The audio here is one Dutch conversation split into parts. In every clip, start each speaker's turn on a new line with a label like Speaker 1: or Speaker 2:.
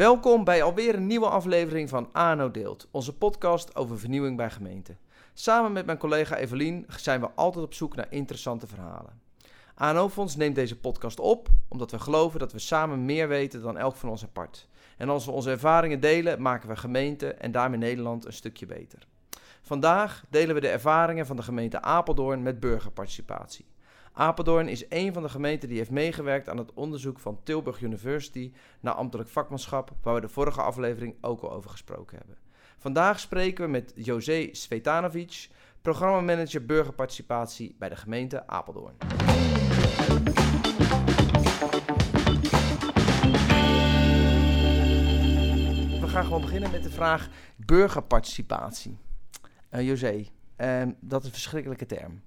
Speaker 1: Welkom bij alweer een nieuwe aflevering van ANO Deelt, onze podcast over vernieuwing bij gemeenten. Samen met mijn collega Evelien zijn we altijd op zoek naar interessante verhalen. ANO Fonds neemt deze podcast op omdat we geloven dat we samen meer weten dan elk van ons apart. En als we onze ervaringen delen, maken we gemeenten en daarmee Nederland een stukje beter. Vandaag delen we de ervaringen van de gemeente Apeldoorn met burgerparticipatie. Apeldoorn is een van de gemeenten die heeft meegewerkt aan het onderzoek van Tilburg University naar ambtelijk vakmanschap, waar we de vorige aflevering ook al over gesproken hebben. Vandaag spreken we met José Svetanovic, programmamanager burgerparticipatie bij de gemeente Apeldoorn. We gaan gewoon beginnen met de vraag burgerparticipatie. Uh, José, uh, dat is een verschrikkelijke term.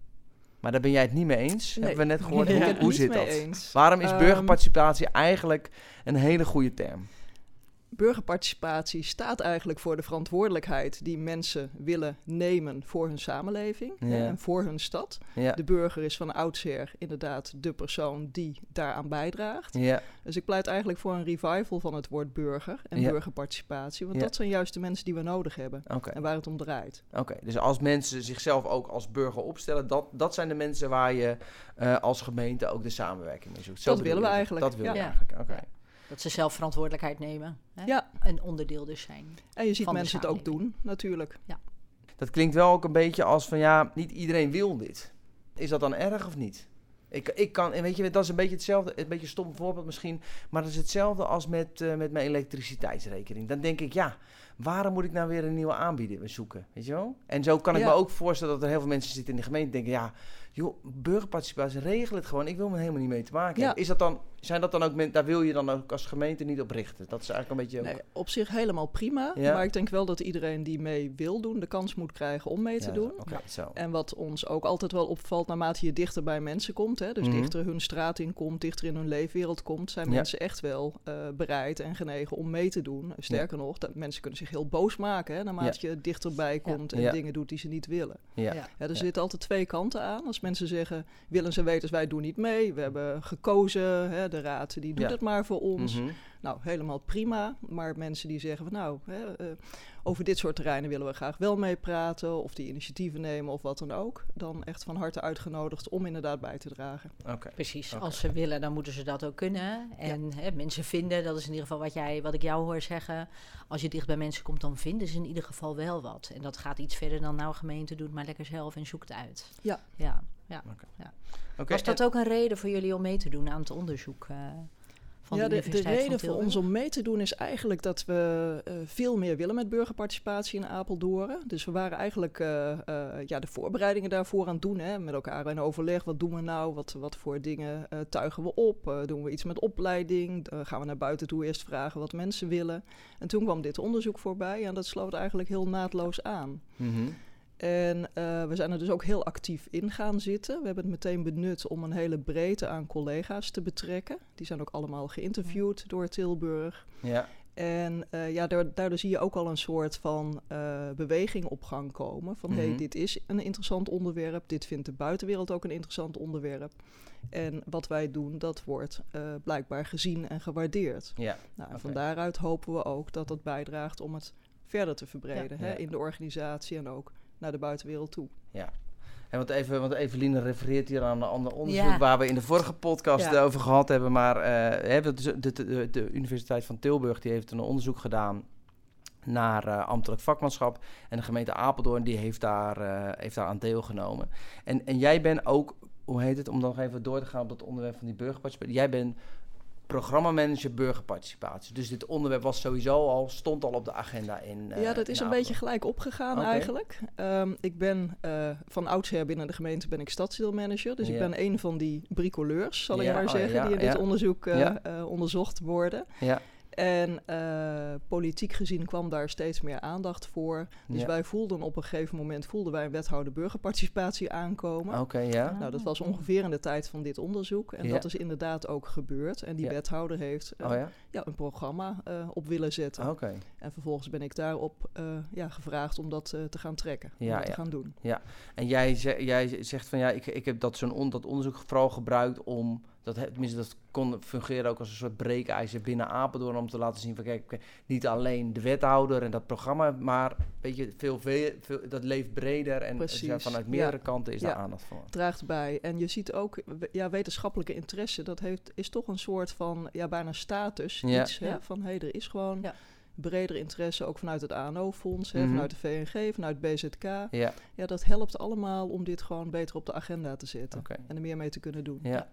Speaker 1: Maar daar ben jij het niet mee eens,
Speaker 2: Nee.
Speaker 1: hebben we net gehoord. Hoe, zit
Speaker 2: niet
Speaker 1: dat?
Speaker 2: mee eens.
Speaker 1: Waarom is
Speaker 2: Ehm,
Speaker 1: burgerparticipatie eigenlijk een hele goede term?
Speaker 2: Burgerparticipatie staat eigenlijk voor de verantwoordelijkheid die mensen willen nemen voor hun samenleving
Speaker 1: Ja.
Speaker 2: en voor hun stad.
Speaker 1: Ja,
Speaker 2: De burger is van oudsher inderdaad de persoon die daaraan bijdraagt.
Speaker 1: ja,
Speaker 2: Dus ik pleit eigenlijk voor een revival van het woord burger en
Speaker 1: Ja.
Speaker 2: burgerparticipatie. Want
Speaker 1: Ja.
Speaker 2: dat zijn juist de mensen die we nodig hebben en waar het om draait.
Speaker 1: Oké, dus als mensen zichzelf ook als burger opstellen, dat, dat zijn de mensen waar je eh, als gemeente ook de samenwerking mee zoekt. Zo
Speaker 2: Dat willen we eigenlijk,
Speaker 1: Dat willen we eigenlijk, oké.
Speaker 3: Dat ze zelf verantwoordelijkheid nemen. Hè?
Speaker 2: Ja.
Speaker 3: Een onderdeel dus zijn.
Speaker 2: En je ziet mensen het ook doen, natuurlijk.
Speaker 1: Dat klinkt wel ook een beetje als van ja, niet iedereen wil dit. Is dat dan erg of niet? Ik, ik kan, en weet je, dat is een beetje hetzelfde, een beetje een stom voorbeeld misschien, maar dat is hetzelfde als met, eh, met mijn elektriciteitsrekening. Dan denk ik, ja, waarom moet ik nou weer een nieuwe aanbieder zoeken? Weet je wel? En zo kan ik
Speaker 2: Ja.
Speaker 1: me ook voorstellen dat er heel veel mensen zitten in de gemeente die denken, ja, joh, burgerparticipatie, regel het gewoon. Ik wil me helemaal niet mee te maken
Speaker 2: Ja.
Speaker 1: hebben. Is dat dan, zijn dat dan ook, men- daar wil je dan ook als gemeente niet op richten? Dat is eigenlijk een beetje ook...
Speaker 2: Nee, op zich helemaal prima.
Speaker 1: Ja.
Speaker 2: Maar ik denk wel dat iedereen die mee wil doen, de kans moet krijgen om mee te
Speaker 1: Ja,
Speaker 2: doen.
Speaker 1: Zo.
Speaker 2: En wat ons ook altijd wel opvalt naarmate je dichter bij mensen komt, hè, dus
Speaker 1: Mhm.
Speaker 2: dichter hun straat in komt, dichter in hun leefwereld komt, zijn
Speaker 1: Ja.
Speaker 2: mensen echt wel eh, bereid en genegen om mee te doen. Sterker nog, dat mensen kunnen zich heel boos maken hè, naarmate je dichterbij komt en dingen doet die ze niet willen.
Speaker 1: Ja.
Speaker 3: Ja.
Speaker 2: Ja, er zitten altijd twee kanten aan. Als mensen zeggen, willen ze weten, wij doen niet mee, we hebben gekozen, hè, de raad die doet
Speaker 1: Ja.
Speaker 2: het maar voor ons.
Speaker 1: Mhm.
Speaker 2: Nou, helemaal prima. Maar mensen die zeggen van nou, hè, eh, over dit soort terreinen willen we graag wel mee praten, of die initiatieven nemen of wat dan ook, dan echt van harte uitgenodigd om inderdaad bij te dragen.
Speaker 1: Oké.
Speaker 3: Precies. Als ze willen, dan moeten ze dat ook kunnen. En hè, mensen vinden, dat is in ieder geval wat, jij, wat ik jou hoor zeggen. Als je dicht bij mensen komt, dan vinden ze in ieder geval wel wat. En dat gaat iets verder dan nou gemeente doet, maar lekker zelf en zoek het uit.
Speaker 2: Ja.
Speaker 3: Ja. Ja.
Speaker 1: Oké,
Speaker 3: Was dat ook een reden voor jullie om mee te doen aan het onderzoek eh, van
Speaker 2: ja,
Speaker 3: de
Speaker 2: de, de reden
Speaker 3: van
Speaker 2: voor ons om mee te doen is eigenlijk dat we eh, veel meer willen met burgerparticipatie in Apeldoorn. Dus we waren eigenlijk eh, eh, ja, de voorbereidingen daarvoor aan het doen. Hè, met elkaar in overleg. Wat doen we nou? Wat, wat voor dingen eh, tuigen we op? Eh, doen we iets met opleiding? Gaan we naar buiten toe eerst vragen wat mensen willen? En toen kwam dit onderzoek voorbij en dat sloot eigenlijk heel naadloos aan.
Speaker 1: Mhm.
Speaker 2: En eh, we zijn er dus ook heel actief in gaan zitten. We hebben het meteen benut om een hele breedte aan collega's te betrekken. Die zijn ook allemaal geïnterviewd door Tilburg.
Speaker 1: Ja.
Speaker 2: En eh, ja, daar- daardoor zie je ook al een soort van eh, beweging op gang komen. Van hé,
Speaker 1: Mhm.
Speaker 2: hey, dit is een interessant onderwerp. Dit vindt de buitenwereld ook een interessant onderwerp. En wat wij doen, dat wordt eh, blijkbaar gezien en gewaardeerd.
Speaker 1: Ja.
Speaker 2: Nou, en van daaruit hopen we ook dat dat bijdraagt om het verder te verbreden.
Speaker 1: Ja.
Speaker 2: Hè,
Speaker 1: Ja.
Speaker 2: in de organisatie en ook naar de buitenwereld toe.
Speaker 1: En want, even, want Eveline refereert hier aan een ander onderzoek
Speaker 3: Ja.
Speaker 1: waar we in de vorige podcast
Speaker 2: Ja.
Speaker 1: over gehad hebben. Maar eh, hè, dat is- de, de, de, de Universiteit van Tilburg die heeft een onderzoek gedaan naar eh, ambtelijk vakmanschap. En de gemeente Apeldoorn die heeft daar, eh, heeft daar aan deelgenomen. En, en jij bent ook, hoe heet het, om dan nog even door te gaan op dat onderwerp van die burgerparticipatie. Jij bent programmamanager burgerparticipatie. Dus dit onderwerp was sowieso al, stond al op de agenda in eh,
Speaker 2: ja, dat is een beetje gelijk opgegaan eigenlijk. Ehm, ik ben eh, van oudsher binnen de gemeente ben ik stadsdeelmanager. Dus ik ben een van die bricoleurs, zal ik maar
Speaker 1: oh,
Speaker 2: zeggen,
Speaker 1: ja,
Speaker 2: die in dit onderzoek eh, onderzocht worden.
Speaker 1: Ja,
Speaker 2: En eh, politiek gezien kwam daar steeds meer aandacht voor. Dus
Speaker 1: ja.
Speaker 2: wij voelden op een gegeven moment voelden wij een wethouder burgerparticipatie aankomen.
Speaker 1: Oké, ja.
Speaker 2: Nou, dat was ongeveer in de tijd van dit onderzoek. En
Speaker 1: Ja.
Speaker 2: dat is inderdaad ook gebeurd. En die
Speaker 1: Ja.
Speaker 2: wethouder heeft eh,
Speaker 1: Oh ja?
Speaker 2: ja, een programma eh, op willen zetten.
Speaker 1: Oké.
Speaker 2: En vervolgens ben ik daarop eh, ja, gevraagd om dat te gaan trekken. Om
Speaker 1: Ja,
Speaker 2: dat te
Speaker 1: ja.
Speaker 2: gaan doen.
Speaker 1: En jij, ze- jij zegt van ja, ik, ik heb dat zo'n on, dat onderzoek vooral gebruikt om Dat, tenminste, dat kon fungeren ook als een soort breekijzer binnen Apeldoorn om te laten zien van kijk, niet alleen de wethouder en dat programma, maar weet je, veel, veel, veel dat leeft breder en
Speaker 2: Precies,
Speaker 1: ja, vanuit
Speaker 2: ja.
Speaker 1: meerdere kanten is daar
Speaker 2: Ja.
Speaker 1: aandacht voor.
Speaker 2: draagt bij. En je ziet ook, ja, wetenschappelijke interesse, dat heeft, is toch een soort van, ja, bijna status.
Speaker 1: Ja.
Speaker 2: Iets, hè,
Speaker 3: Ja.
Speaker 2: van, hé, er is gewoon
Speaker 3: Ja.
Speaker 2: breder interesse, ook vanuit het ANO-fonds, hè,
Speaker 1: Mhm.
Speaker 2: vanuit de VNG, vanuit BZK.
Speaker 1: Ja,
Speaker 2: Ja, dat helpt allemaal om dit gewoon beter op de agenda te zetten. En er meer mee te kunnen doen.
Speaker 1: Ja.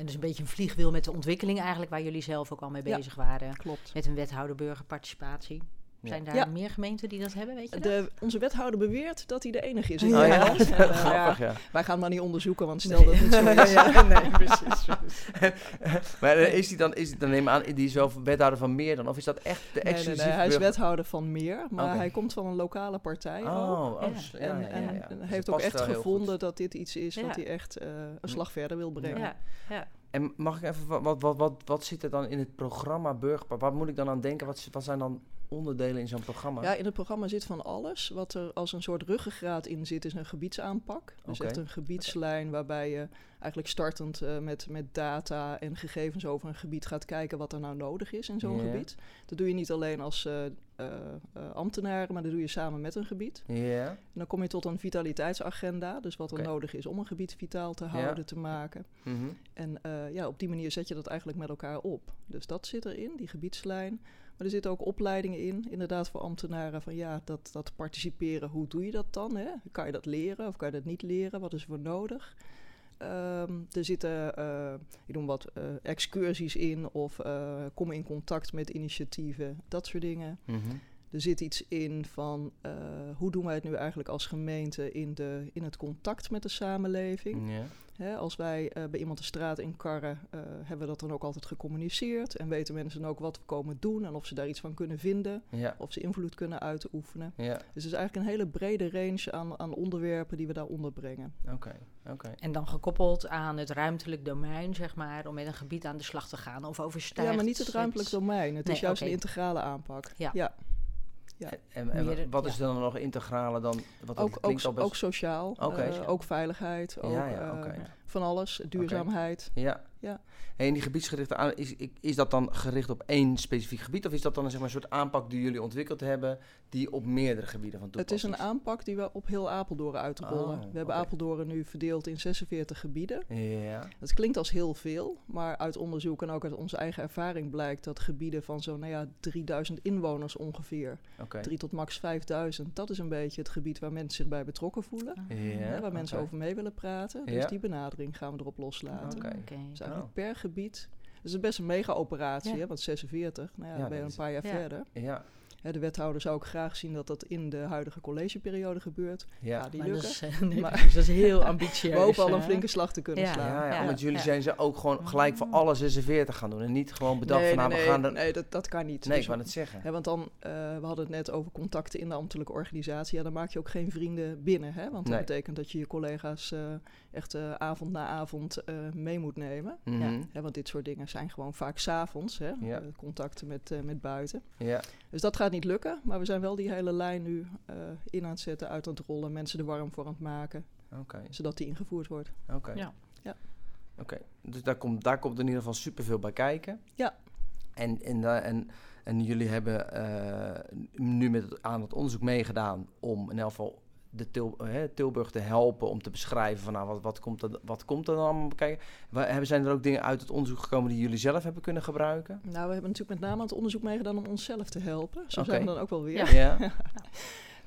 Speaker 3: En dus een beetje een vliegwiel met de ontwikkeling eigenlijk, waar jullie zelf ook al mee
Speaker 2: Ja.
Speaker 3: bezig waren.
Speaker 2: Klopt.
Speaker 3: Met een wethouder burgerparticipatie.
Speaker 1: Ja.
Speaker 3: Zijn daar
Speaker 2: Ja.
Speaker 3: meer gemeenten die dat hebben, weet je dat?
Speaker 2: De, onze wethouder beweert dat hij de enige is in
Speaker 3: Oh ja?
Speaker 1: Grappig, ja.
Speaker 2: Wij gaan maar niet onderzoeken, want stel dat het niet zo is.
Speaker 3: nee, precies.
Speaker 1: Maar eh, is die dan, is die dan neem aan, die is wel wethouder van meer dan? Of is dat echt de
Speaker 2: Nee, nee,
Speaker 1: exclusieve
Speaker 2: nee, hij is wethouder van meer, maar hij komt van een lokale partij ook.
Speaker 1: Oh, oh,
Speaker 3: Ja.
Speaker 1: s- ja,
Speaker 2: en
Speaker 1: ja,
Speaker 2: en
Speaker 1: ja, ja.
Speaker 2: en
Speaker 1: Dus
Speaker 2: heeft ook echt gevonden dat dit iets is
Speaker 3: Ja.
Speaker 2: wat hij echt eh, een slag verder wil brengen.
Speaker 3: Ja, ja.
Speaker 1: En mag ik even, wat, wat, wat, wat, wat zit er dan in het programma Burgerpark? Wat moet ik dan aan denken? Wat, wat zijn dan onderdelen in zo'n programma?
Speaker 2: Ja, in het programma zit van alles. Wat er als een soort ruggengraat in zit, is een gebiedsaanpak. Dus echt een gebiedslijn waarbij je eigenlijk startend eh, met, met data en gegevens over een gebied gaat kijken wat er nou nodig is in zo'n gebied. Dat doe je niet alleen als eh, ambtenaren, maar dat doe je samen met een gebied. En dan kom je tot een vitaliteitsagenda, dus wat er nodig is om een gebied vitaal te
Speaker 1: Ja.
Speaker 2: houden, te maken.
Speaker 1: mhm.
Speaker 2: En ja, op die manier zet je dat eigenlijk met elkaar op. Dus dat zit erin, die gebiedslijn. Maar er zitten ook opleidingen in, inderdaad voor ambtenaren, van ja, dat, dat participeren, hoe doe je dat dan? Hè? Kan je dat leren of kan je dat niet leren? Wat is er voor nodig? Ehm, er zitten, eh ik noem wat, eh, excursies in of eh, kom in contact met initiatieven, dat soort dingen.
Speaker 1: mhm.
Speaker 2: Er zit iets in van eh, hoe doen wij het nu eigenlijk als gemeente in, de, in het contact met de samenleving.
Speaker 1: Ja.
Speaker 2: Hè, als wij eh, bij iemand de straat in karren, eh, hebben we dat dan ook altijd gecommuniceerd. En weten mensen ook wat we komen doen en of ze daar iets van kunnen vinden.
Speaker 1: Ja.
Speaker 2: Of ze invloed kunnen uitoefenen.
Speaker 1: Ja,
Speaker 2: Dus het is eigenlijk een hele brede range aan, aan onderwerpen die we daar onderbrengen.
Speaker 1: oké, oké.
Speaker 3: En dan gekoppeld aan het ruimtelijk domein, zeg maar, om met een gebied aan de slag te gaan of overstijgt.
Speaker 2: Ja, maar niet het ruimtelijk domein. Het
Speaker 3: Nee,
Speaker 2: is juist een integrale aanpak.
Speaker 3: Ja.
Speaker 2: Ja.
Speaker 1: En, en
Speaker 3: Meer-
Speaker 1: wat is
Speaker 3: ja.
Speaker 1: dan nog integrale dan? Wat
Speaker 2: Ook,
Speaker 1: best...
Speaker 2: ook sociaal, eh, ook veiligheid, ook eh, van alles, duurzaamheid.
Speaker 1: Ja.
Speaker 2: Ja.
Speaker 1: Hey, en die gebiedsgerichte aan, is, is dat dan gericht op één specifiek gebied? Of is dat dan zeg maar, een soort aanpak die jullie ontwikkeld hebben, die op meerdere gebieden van
Speaker 2: Het is
Speaker 1: toepassing
Speaker 2: een aanpak die we op heel Apeldoorn uitrollen.
Speaker 1: Oh,
Speaker 2: we hebben. Apeldoorn nu verdeeld in 46 gebieden.
Speaker 1: Ja,
Speaker 2: Dat klinkt als heel veel, maar uit onderzoek en ook uit onze eigen ervaring blijkt dat gebieden van zo'n nou ja, 3000 inwoners ongeveer,
Speaker 1: oké.
Speaker 2: 3 tot max 5000, dat is een beetje het gebied waar mensen zich bij betrokken voelen.
Speaker 1: Ja,
Speaker 2: hè, waar mensen over mee willen praten. Dus
Speaker 1: Ja.
Speaker 2: die benadering gaan we erop loslaten.
Speaker 1: Oké.
Speaker 3: Oké.
Speaker 2: Dus eigenlijk
Speaker 1: Oh.
Speaker 2: per gebied. Het is best een mega-operatie,
Speaker 3: Ja.
Speaker 2: hè, want 46, nou ja,
Speaker 1: Ja,
Speaker 2: dan ben je
Speaker 1: dat
Speaker 2: een paar jaar
Speaker 3: ja.
Speaker 2: verder.
Speaker 1: Ja,
Speaker 2: de wethouder zou ook graag zien dat dat in de huidige collegeperiode gebeurt.
Speaker 1: ja.
Speaker 2: Ja, die
Speaker 3: Maar dat
Speaker 2: lukken.
Speaker 3: is, eh, nee,
Speaker 2: Maar-
Speaker 3: precies, dat is heel ambitieus.
Speaker 2: We hopen al een flinke slag te kunnen
Speaker 3: Ja.
Speaker 2: slaan.
Speaker 1: Ja, ja,
Speaker 3: Ja.
Speaker 1: want jullie
Speaker 3: Ja.
Speaker 1: zijn ze ook gewoon gelijk voor alle 46 gaan doen. En niet gewoon bedacht
Speaker 2: nee,
Speaker 1: van, nou,
Speaker 2: nee,
Speaker 1: we
Speaker 2: nee,
Speaker 1: gaan er...
Speaker 2: nee, dat, dat kan niet.
Speaker 1: Nee,
Speaker 2: Dus
Speaker 1: ik wou het zeggen.
Speaker 2: Hè, want dan, eh, we hadden het net over contacten in de ambtelijke organisatie. Ja, dan maak je ook geen vrienden binnen. Hè? Want dat betekent dat je je collega's eh, echt eh, avond na avond eh, mee moet nemen.
Speaker 1: Mhm.
Speaker 2: Hè, want dit soort dingen zijn gewoon vaak s'avonds. contacten met, eh, met buiten.
Speaker 1: Ja,
Speaker 2: Dus dat gaat niet lukken. Maar we zijn wel die hele lijn nu eh, in aan het zetten, uit aan het rollen. Mensen er warm voor aan het maken.
Speaker 1: oké,
Speaker 2: Zodat die ingevoerd wordt.
Speaker 1: oké.
Speaker 3: Ja.
Speaker 2: Ja.
Speaker 1: Oké, dus daar komt, daar komt in ieder geval superveel bij kijken.
Speaker 2: Ja.
Speaker 1: En, en, da- en, en jullie hebben eh, nu met het, aan het onderzoek meegedaan om in elk geval de Til, hè, Tilburg te helpen om te beschrijven van nou, wat, wat, komt er, wat komt er dan allemaal bekijken. Zijn er ook dingen uit het onderzoek gekomen die jullie zelf hebben kunnen gebruiken?
Speaker 2: Nou, we hebben natuurlijk met name aan het onderzoek meegedaan om onszelf te helpen. Zo zijn we dan ook wel weer.
Speaker 3: Ja.
Speaker 1: Ja,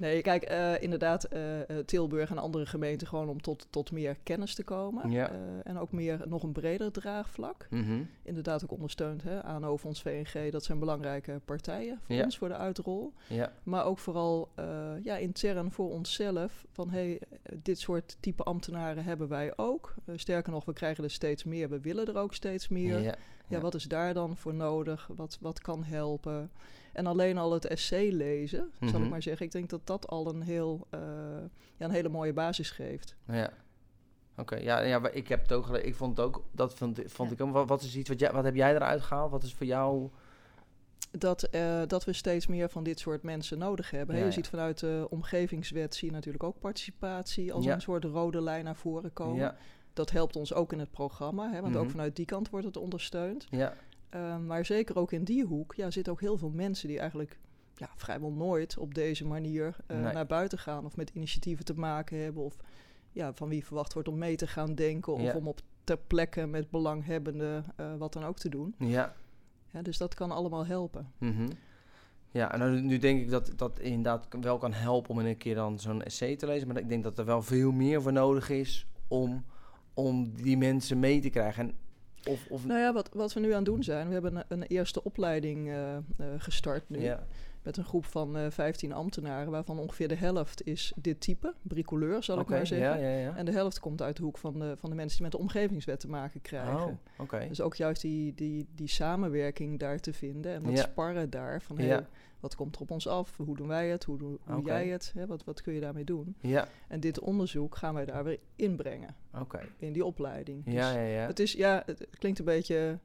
Speaker 2: Nee, kijk, eh, inderdaad, eh, eh, Tilburg en andere gemeenten gewoon om tot, tot meer kennis te komen.
Speaker 1: Ja.
Speaker 2: En ook meer, nog een breder draagvlak.
Speaker 1: Mhm.
Speaker 2: Inderdaad ook ondersteund, hè. ANO, Fonds VNG, dat zijn belangrijke partijen voor
Speaker 1: Ja.
Speaker 2: ons, voor de uitrol.
Speaker 1: ja,
Speaker 2: Maar ook vooral ja, intern voor onszelf, van hey, dit soort type ambtenaren hebben wij ook. Sterker nog, we krijgen er steeds meer, we willen er ook steeds meer.
Speaker 1: ja,
Speaker 2: Ja, wat is daar dan voor nodig? Wat, wat kan helpen? En alleen al het essay lezen, zal
Speaker 1: Mhm.
Speaker 2: ik maar zeggen. Ik denk dat dat al een, heel, eh, ja, een hele mooie basis geeft.
Speaker 1: ja. Oké, ja, ja, maar ik heb het ook gele- Ik vond het ook, dat vond, vond
Speaker 3: Ja.
Speaker 1: ik ook. Wat, wat is iets wat jij, wat heb jij eruit gehaald? Wat is voor jou?
Speaker 2: Dat, eh, dat we steeds meer van dit soort mensen nodig hebben. je
Speaker 1: ja.
Speaker 2: ziet vanuit de omgevingswet zie je natuurlijk ook participatie als
Speaker 1: Ja.
Speaker 2: een soort rode lijn naar voren komen.
Speaker 1: Ja,
Speaker 2: dat helpt ons ook in het programma, hè, want ook
Speaker 1: Mhm.
Speaker 2: vanuit die kant wordt het ondersteund.
Speaker 1: Ja,
Speaker 2: Ehm, maar zeker ook in die hoek ja, zitten ook heel veel mensen die eigenlijk ja, vrijwel nooit op deze manier eh,
Speaker 1: Nee.
Speaker 2: naar buiten gaan of met initiatieven te maken hebben of ja, van wie verwacht wordt om mee te gaan denken of
Speaker 1: Ja.
Speaker 2: om op ter plekke met belanghebbenden eh, wat dan ook te doen.
Speaker 1: ja.
Speaker 2: Ja, dus dat kan allemaal helpen.
Speaker 1: Mhm. Ja, en nu, nu denk ik dat dat inderdaad wel kan helpen om in een keer dan zo'n essay te lezen. Maar ik denk dat er wel veel meer voor nodig is om, om die mensen mee te krijgen. En of, of,
Speaker 2: Nou ja, wat, wat we nu aan het doen zijn, we hebben een, een eerste opleiding eh, eh, gestart nu.
Speaker 1: ja.
Speaker 2: Met een groep van eh 15 ambtenaren, waarvan ongeveer de helft is dit type, bricoleur zal ik maar zeggen.
Speaker 1: Ja, ja, ja.
Speaker 2: En de helft komt uit de hoek van de, van de mensen die met de omgevingswet te maken krijgen.
Speaker 1: Oh.
Speaker 2: Dus ook juist die, die, die samenwerking daar te vinden en dat sparren daar. Van hey, wat komt er op ons af? Hoe doen wij het? Hoe
Speaker 1: Oké.
Speaker 2: jij het? Hè, wat, wat kun je daarmee doen?
Speaker 1: Ja,
Speaker 2: En dit onderzoek gaan wij daar weer inbrengen
Speaker 1: oké.
Speaker 2: in die opleiding. Dus
Speaker 1: ja, ja.
Speaker 2: Het is, ja, het klinkt een beetje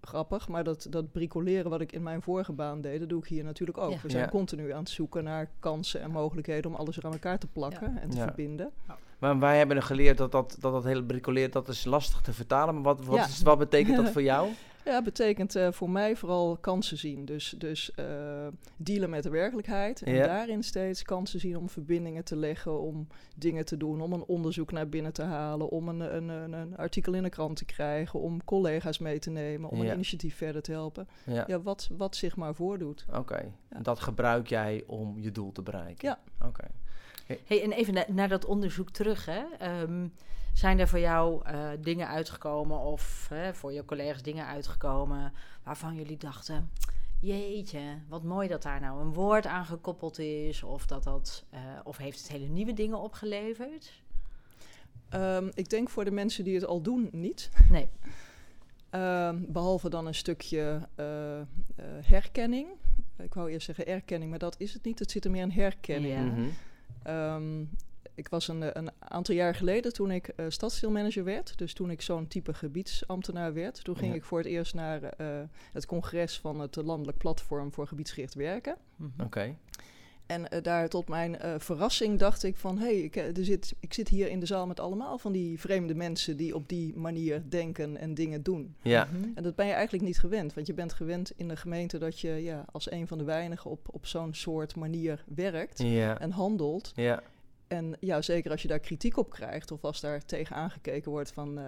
Speaker 2: grappig, maar dat, dat bricoleren wat ik in mijn vorige baan deed, dat doe ik hier natuurlijk ook.
Speaker 3: Ja.
Speaker 2: We zijn
Speaker 1: Ja.
Speaker 2: continu aan het zoeken naar kansen en mogelijkheden om alles er aan elkaar te plakken en te
Speaker 1: Ja.
Speaker 2: verbinden.
Speaker 1: Maar wij hebben er geleerd dat dat, dat, dat hele bricoleren, dat is lastig te vertalen. Maar wat, wat, is, wat betekent dat voor jou?
Speaker 2: Ja, betekent eh, voor mij vooral kansen zien. Dus, dus eh, dealen met de werkelijkheid. En
Speaker 1: Ja.
Speaker 2: daarin steeds kansen zien om verbindingen te leggen, om dingen te doen, om een onderzoek naar binnen te halen, om een, een, een, een artikel in de krant te krijgen, om collega's mee te nemen, om
Speaker 1: Ja.
Speaker 2: een initiatief verder te helpen.
Speaker 1: Ja,
Speaker 2: Ja, wat, wat zich maar voordoet.
Speaker 1: oké. Dat gebruik jij om je doel te bereiken?
Speaker 2: Ja.
Speaker 1: Oké.
Speaker 3: Hey, en even na- naar dat onderzoek terug. Hè. Ehm, zijn er voor jou eh, dingen uitgekomen of hè, voor je collega's dingen uitgekomen waarvan jullie dachten... Jeetje, wat mooi dat daar nou een woord aan gekoppeld is. Of, dat dat, eh, of heeft het hele nieuwe dingen opgeleverd?
Speaker 2: Ehm, ik denk voor de mensen die het al doen niet.
Speaker 3: Nee.
Speaker 2: Ehm, behalve dan een stukje eh, eh, herkenning. Ik wou eerst zeggen erkenning, maar dat is het niet. Het zit er meer in herkenning.
Speaker 3: Ja.
Speaker 1: Mhm.
Speaker 2: Ehm, ik was een, eh, een aantal jaar geleden toen ik uh, stadsdeelmanager werd. Dus toen ik zo'n type gebiedsambtenaar werd. Toen ging
Speaker 1: Ja.
Speaker 2: ik voor het eerst naar eh, het congres van het Landelijk Platform voor Gebiedsgericht Werken.
Speaker 1: Oké.
Speaker 2: En eh, daar tot mijn eh, verrassing dacht ik van... hé, hey, ik, eh, er zit, ik zit hier in de zaal met allemaal van die vreemde mensen... die op die manier denken en dingen doen.
Speaker 1: Ja.
Speaker 3: Mhm.
Speaker 2: En dat ben je eigenlijk niet gewend. Want je bent gewend in de gemeente dat je ja, als een van de weinigen... op, op zo'n soort manier werkt
Speaker 1: Ja.
Speaker 2: en handelt.
Speaker 1: Ja.
Speaker 2: En ja, zeker als je daar kritiek op krijgt... of als daar tegen aangekeken wordt van... eh,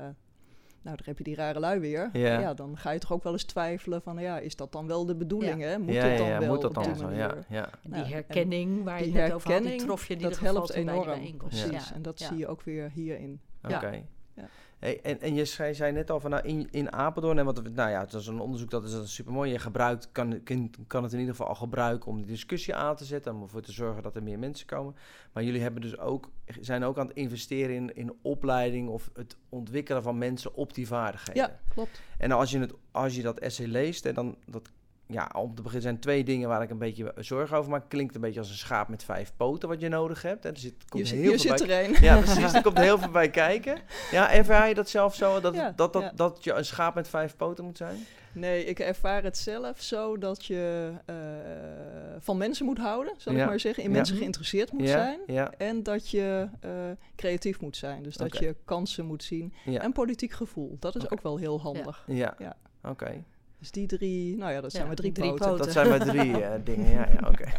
Speaker 2: nou, daar heb je die rare lui weer.
Speaker 1: Ja.
Speaker 2: dan ga je toch ook wel eens twijfelen van... ja, is dat dan wel de bedoeling, hè? Moet
Speaker 1: ja,
Speaker 2: het
Speaker 1: ja,
Speaker 2: dan
Speaker 1: ja,
Speaker 2: wel
Speaker 1: moet dat
Speaker 2: op
Speaker 1: dan
Speaker 2: die
Speaker 1: zo?
Speaker 2: manier?
Speaker 1: Ja, ja.
Speaker 3: En die
Speaker 2: Nou, en
Speaker 3: herkenning waar je
Speaker 2: die
Speaker 3: het net over had, die trof je in
Speaker 2: dat
Speaker 3: ieder geval
Speaker 2: helpt
Speaker 3: bij
Speaker 2: enorm.
Speaker 3: bijeenkomst.
Speaker 2: Precies,
Speaker 3: Ja.
Speaker 2: en dat
Speaker 3: Ja.
Speaker 2: zie je ook weer hierin.
Speaker 1: Oké.
Speaker 3: Ja.
Speaker 1: Hey, en, en je zei, zei net al van nou, in, in Apeldoorn, en wat, nou ja, het is een onderzoek dat is, dat is super mooi. Je gebruikt, kan, kan, kan het in ieder geval al gebruiken om de discussie aan te zetten, om ervoor te zorgen dat er meer mensen komen. Maar jullie hebben dus ook, zijn ook aan het investeren in, in opleiding of het ontwikkelen van mensen op die vaardigheden.
Speaker 2: Ja, klopt.
Speaker 1: En als je, het, als je dat essay leest, en dan, dat, ja, om te beginnen zijn twee dingen waar ik een beetje zorgen over maak. Klinkt een beetje als een schaap met vijf poten wat je nodig hebt. En er zit, komt
Speaker 2: Hier,
Speaker 1: heel
Speaker 2: hier
Speaker 1: veel
Speaker 2: zit
Speaker 1: bij
Speaker 2: er een.
Speaker 1: ja, precies. Er komt heel veel bij kijken. Ja, ervaar je dat zelf zo? Dat,
Speaker 2: Ja,
Speaker 1: dat, dat,
Speaker 2: ja.
Speaker 1: dat je een schaap met vijf poten moet zijn?
Speaker 2: Nee, ik ervaar het zelf zo dat je eh, van mensen moet houden, zal
Speaker 1: Ja.
Speaker 2: ik maar zeggen. In mensen geïnteresseerd moet zijn. En dat je eh, creatief moet zijn. Dus dat je kansen moet zien. En politiek gevoel. Dat is ook wel heel handig.
Speaker 1: ja.
Speaker 2: Ja.
Speaker 1: Oké.
Speaker 2: Dus die drie, nou ja, dat zijn
Speaker 3: Ja,
Speaker 2: maar drie,
Speaker 3: drie
Speaker 2: poten.
Speaker 3: poten.
Speaker 1: Dat zijn maar drie eh, dingen. Ja, ja, oké.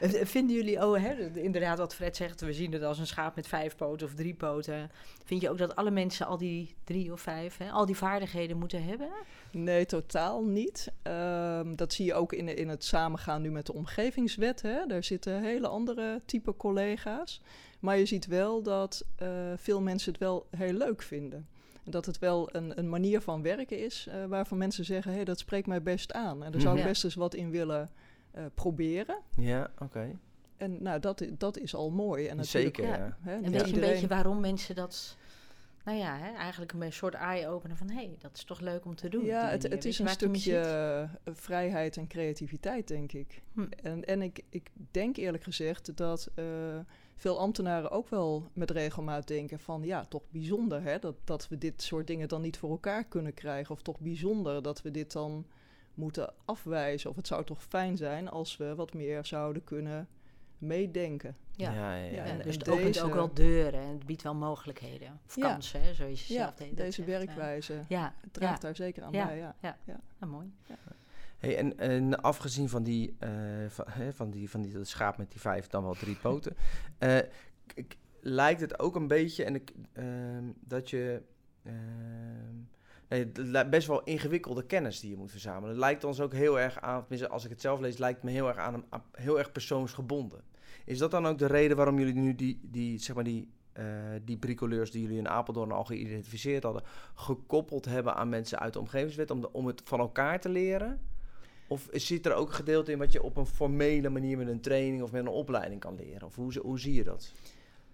Speaker 3: Eh, Vinden jullie, oh hè, de- inderdaad wat Fred zegt, we zien het als een schaap met vijf poten of drie poten. Vind je ook dat alle mensen al die drie of vijf, hè, al die vaardigheden moeten hebben?
Speaker 2: Nee, totaal niet. Ehm, dat zie je ook in, in het samengaan nu met de omgevingswet. Hè. Daar zitten hele andere type collega's. Maar je ziet wel dat eh, veel mensen het wel heel leuk vinden. Dat het wel een, een manier van werken is eh, waarvan mensen zeggen: hé, hey, dat spreekt mij best aan. En daar zou ik
Speaker 3: Mhm.
Speaker 2: best eens wat in willen eh, proberen.
Speaker 1: Ja, oké.
Speaker 2: En nou, dat, dat is al mooi. En natuurlijk,
Speaker 1: Zeker,
Speaker 3: ja.
Speaker 2: hè,
Speaker 3: En weet je een beetje waarom mensen dat, nou ja, hè, eigenlijk een soort eye-opener van, hé, hey, dat is toch leuk om te doen.
Speaker 2: Ja, het, het is een stukje eh, vrijheid en creativiteit, denk ik.
Speaker 3: Hm.
Speaker 2: En, en ik, ik denk eerlijk gezegd dat eh, veel ambtenaren ook wel met regelmaat denken van... ja, toch bijzonder hè, dat, dat we dit soort dingen dan niet voor elkaar kunnen krijgen. Of toch bijzonder dat we dit dan moeten afwijzen. Of het zou toch fijn zijn als we wat meer zouden kunnen meedenken.
Speaker 3: Ja.
Speaker 1: ja, ja,
Speaker 2: en-
Speaker 3: dus
Speaker 2: en
Speaker 3: het opent
Speaker 2: deze-
Speaker 3: ook wel deuren en het biedt wel mogelijkheden. Of
Speaker 2: Ja.
Speaker 3: kansen, hè, zoals je
Speaker 2: Ja,
Speaker 3: zelf deed.
Speaker 2: deze
Speaker 3: zegt,
Speaker 2: werkwijze
Speaker 3: Ja,
Speaker 2: draagt
Speaker 3: ja,
Speaker 2: daar zeker aan
Speaker 3: Ja.
Speaker 2: bij. Ja.
Speaker 3: ja, mooi.
Speaker 1: Hey, en, en afgezien van die, eh, van, hè, van die, van die dat schaap met die vijf, dan wel drie poten, eh, lijkt het ook een beetje en ik, ehm, dat je ehm, nee, best wel ingewikkelde kennis die je moet verzamelen. Het lijkt ons ook heel erg aan, tenminste als ik het zelf lees, lijkt het me heel erg aan, een- aan heel erg persoonsgebonden. Is dat dan ook de reden waarom jullie nu die, die zeg maar die, eh, die bricoleurs die jullie in Apeldoorn al geïdentificeerd hadden, gekoppeld hebben aan mensen uit de omgevingswet om, de, om het van elkaar te leren? Of zit er ook een gedeelte in wat je op een formele manier met een training of met een opleiding kan leren? Of hoe, hoe zie je dat?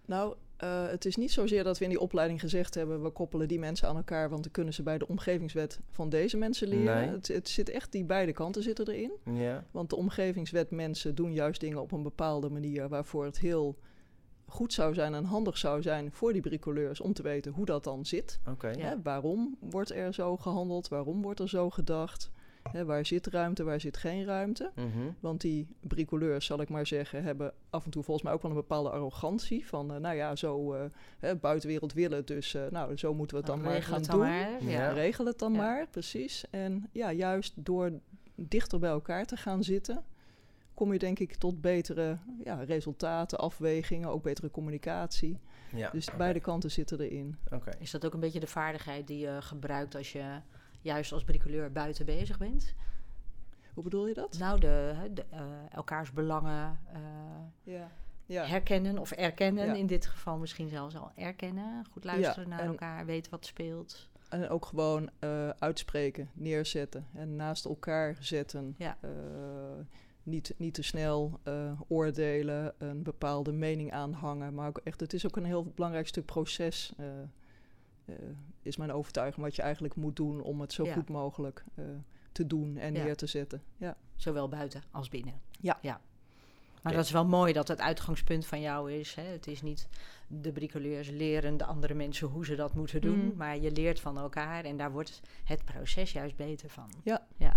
Speaker 2: Nou, eh, het is niet zozeer dat we in die opleiding gezegd hebben... we koppelen die mensen aan elkaar... want dan kunnen ze bij de omgevingswet van deze mensen leren.
Speaker 1: Nee.
Speaker 2: Het, het zit echt, die beide kanten zitten erin.
Speaker 1: Ja,
Speaker 2: Want de omgevingswet mensen doen juist dingen op een bepaalde manier... waarvoor het heel goed zou zijn en handig zou zijn voor die bricoleurs... om te weten hoe dat dan zit.
Speaker 3: Ja.
Speaker 2: Hè, waarom wordt er zo gehandeld? Waarom wordt er zo gedacht? Hè, waar zit ruimte, waar zit geen ruimte?
Speaker 1: Mhm.
Speaker 2: Want die bricoleurs, zal ik maar zeggen, hebben af en toe volgens mij ook wel een bepaalde arrogantie. Van, eh, nou ja, zo uh, hè, buitenwereld willen, dus uh, nou, zo moeten we het dan maar
Speaker 3: Regel
Speaker 2: gaan
Speaker 3: het dan
Speaker 2: doen.
Speaker 3: maar,
Speaker 1: Ja.
Speaker 2: Regel het dan
Speaker 3: Ja.
Speaker 2: maar, precies. En ja, juist door dichter bij elkaar te gaan zitten, kom je denk ik tot betere ja, resultaten, afwegingen, ook betere communicatie.
Speaker 1: ja.
Speaker 2: Dus beide kanten zitten erin.
Speaker 1: Oké.
Speaker 3: Is dat ook een beetje de vaardigheid die je gebruikt als je juist als bricoleur buiten bezig bent?
Speaker 2: Hoe bedoel je dat?
Speaker 3: Nou, de, de, eh, elkaars belangen eh,
Speaker 2: Ja. Ja.
Speaker 3: herkennen of erkennen.
Speaker 2: Ja.
Speaker 3: In dit geval misschien zelfs al erkennen. Goed luisteren naar elkaar, weten wat speelt.
Speaker 2: En ook gewoon eh, uitspreken, neerzetten en naast elkaar zetten. Niet, niet te snel oordelen, een bepaalde mening aanhangen. Maar ook echt, het is ook een heel belangrijk stuk proces. Eh, is mijn overtuiging wat je eigenlijk moet doen om het zo
Speaker 3: Ja.
Speaker 2: goed mogelijk eh, te doen en
Speaker 3: Ja.
Speaker 2: neer te zetten. Ja.
Speaker 3: Zowel buiten als binnen.
Speaker 2: Ja.
Speaker 3: ja. Maar dat is wel mooi dat het uitgangspunt van jou is. Hè? Het is niet de bricoleurs leren de andere mensen hoe ze dat moeten doen.
Speaker 2: Mm.
Speaker 3: Maar je leert van elkaar en daar wordt het proces juist beter van.
Speaker 2: Ja.
Speaker 3: ja.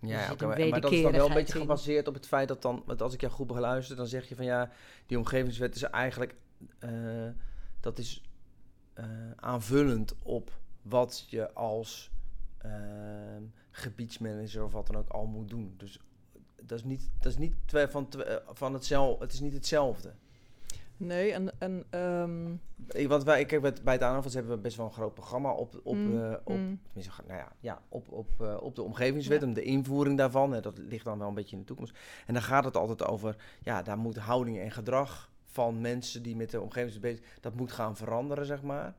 Speaker 1: Ja,
Speaker 3: een
Speaker 1: maar, maar dat is dan wel een beetje gebaseerd op het feit dat dan, want als ik jou goed beluister, dan zeg je van ja, die omgevingswet is eigenlijk, eh, dat is eh, aanvullend op wat je als ehm, gebiedsmanager of wat dan ook al moet doen. Dus dat is niet, dat is niet twee van, eh, van hetzelfde, het is niet hetzelfde.
Speaker 2: Nee, en, en ehm,
Speaker 1: Ik, want wij, kijk, bij, het- bij het aanvals hebben we best wel een groot programma op, op,
Speaker 2: Mm,
Speaker 1: eh, op,
Speaker 2: mm.
Speaker 1: tenminste, nou ja, ja, op, op, op de omgevingswet
Speaker 2: Ja.
Speaker 1: en de invoering daarvan. Hè, dat ligt dan wel een beetje in de toekomst. En dan gaat het altijd over, ja, daar moet houding en gedrag van mensen die met de omgevingswet bezig dat moet gaan veranderen, zeg maar.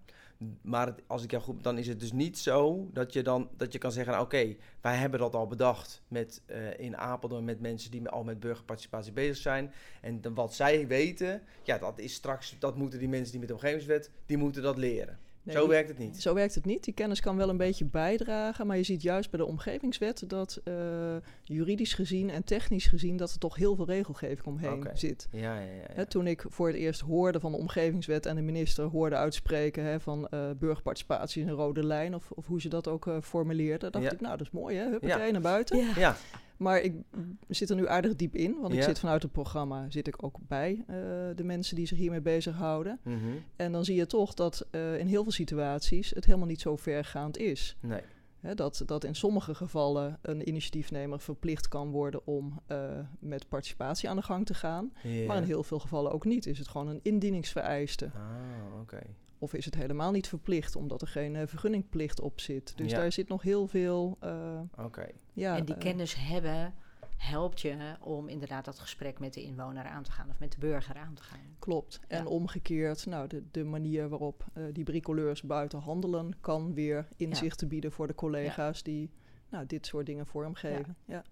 Speaker 1: Maar als ik jou goed, dan is het dus niet zo dat je dan dat je kan zeggen, nou, oké, wij hebben dat al bedacht met eh, in Apeldoorn met mensen die al met burgerparticipatie bezig zijn. En wat zij weten, ja, dat is straks, dat moeten die mensen die met de omgevingswet, die moeten dat leren.
Speaker 2: Nee,
Speaker 1: Zo werkt het niet.
Speaker 2: Zo werkt het niet. Die kennis kan wel een beetje bijdragen, maar je ziet juist bij de omgevingswet dat eh, juridisch gezien en technisch gezien dat er toch heel veel regelgeving omheen zit.
Speaker 1: Ja, ja, ja. ja.
Speaker 2: Hè, toen ik voor het eerst hoorde van de omgevingswet en de minister hoorde uitspreken hè, van eh, burgerparticipatie is een rode lijn, of, of hoe ze dat ook eh formuleerden, dacht
Speaker 1: Ja.
Speaker 2: ik, nou dat is mooi hè, huppakee
Speaker 1: Ja.
Speaker 2: naar buiten.
Speaker 3: Ja.
Speaker 2: Maar ik zit er nu aardig diep in, want ik zit vanuit het programma, zit ik ook bij eh, de mensen die zich hiermee bezighouden.
Speaker 1: mhm.
Speaker 2: En dan zie je toch dat eh, in heel veel situaties het helemaal niet zo vergaand is.
Speaker 1: nee.
Speaker 2: Hè, dat, dat in sommige gevallen een initiatiefnemer verplicht kan worden om eh, met participatie aan de gang te gaan. Maar in heel veel gevallen ook niet. Is het gewoon een indieningsvereiste.
Speaker 1: Ah, oké.
Speaker 2: Of is het helemaal niet verplicht, omdat er geen eh, vergunningplicht op zit. Dus
Speaker 1: Ja.
Speaker 2: daar zit nog heel veel. eh,
Speaker 1: Oké.
Speaker 2: ja,
Speaker 3: en die
Speaker 2: eh,
Speaker 3: kennis hebben helpt je om inderdaad dat gesprek met de inwoner aan te gaan of met de burger aan te gaan.
Speaker 2: Klopt. En
Speaker 3: Ja.
Speaker 2: omgekeerd, nou, de, de manier waarop eh, die bricoleurs buiten handelen, kan weer inzichten bieden voor de collega's die nou, dit soort dingen vormgeven. Ja.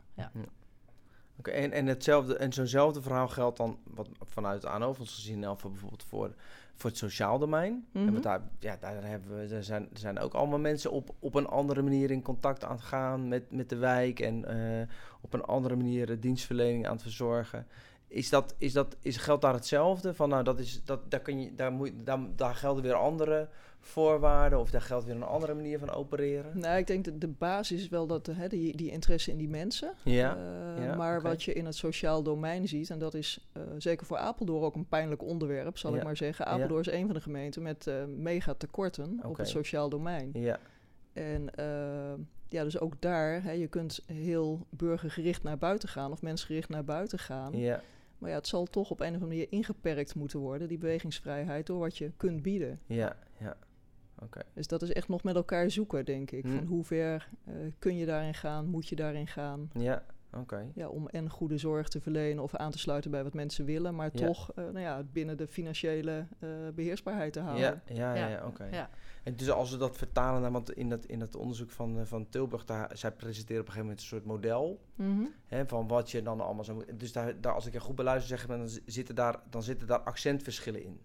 Speaker 1: Oké, en, en hetzelfde, en zo'nzelfde verhaal geldt dan wat vanuit Aanovens gezien, of bijvoorbeeld voor, voor het sociaal domein.
Speaker 2: Mhm.
Speaker 1: En want daar, ja, daar hebben we, er zijn, er zijn ook allemaal mensen op, op een andere manier in contact aan het gaan met, met de wijk en eh, op een andere manier de dienstverlening aan het verzorgen. Is dat, is dat, is, geldt daar hetzelfde? Van nou, dat is, dat, daar, kun je, daar, moet, daar, daar gelden weer andere voorwaarden of daar geldt weer een andere manier van opereren?
Speaker 2: Nou, ik denk dat de basis is wel dat hè, die, die interesse in die mensen.
Speaker 1: Ja,
Speaker 2: Uh,
Speaker 1: ja,
Speaker 2: maar wat je in het sociaal domein ziet, en dat is eh, zeker voor Apeldoorn ook een pijnlijk onderwerp, zal
Speaker 1: Ja.
Speaker 2: ik maar zeggen. Apeldoorn is een van de gemeenten met eh, mega tekorten op het sociaal domein.
Speaker 1: Ja,
Speaker 2: En eh, ja, dus ook daar, hè, je kunt heel burgergericht naar buiten gaan of mensgericht naar buiten gaan.
Speaker 1: ja,
Speaker 2: Maar ja, het zal toch op een of andere manier ingeperkt moeten worden, die bewegingsvrijheid, door wat je kunt bieden.
Speaker 1: ja, ja. Oké.
Speaker 2: Dus dat is echt nog met elkaar zoeken, denk ik.
Speaker 1: Hm.
Speaker 2: Van hoe ver eh, kun je daarin gaan, moet je daarin gaan?
Speaker 1: Ja, oké.
Speaker 2: Ja, om en goede zorg te verlenen of aan te sluiten bij wat mensen willen, maar
Speaker 1: Ja.
Speaker 2: toch eh, nou ja, het binnen de financiële eh, beheersbaarheid te houden.
Speaker 1: Ja, ja, ja, oké.
Speaker 3: Ja.
Speaker 1: En dus als we dat vertalen naar, want in dat, in dat onderzoek van, eh, van Tilburg, daar, zij presenteren op een gegeven moment een soort model
Speaker 2: Mhm.
Speaker 1: hè, van wat je dan allemaal zou moeten. Dus daar, daar, als ik je goed beluister, zeg, dan, zitten daar, dan zitten daar accentverschillen in.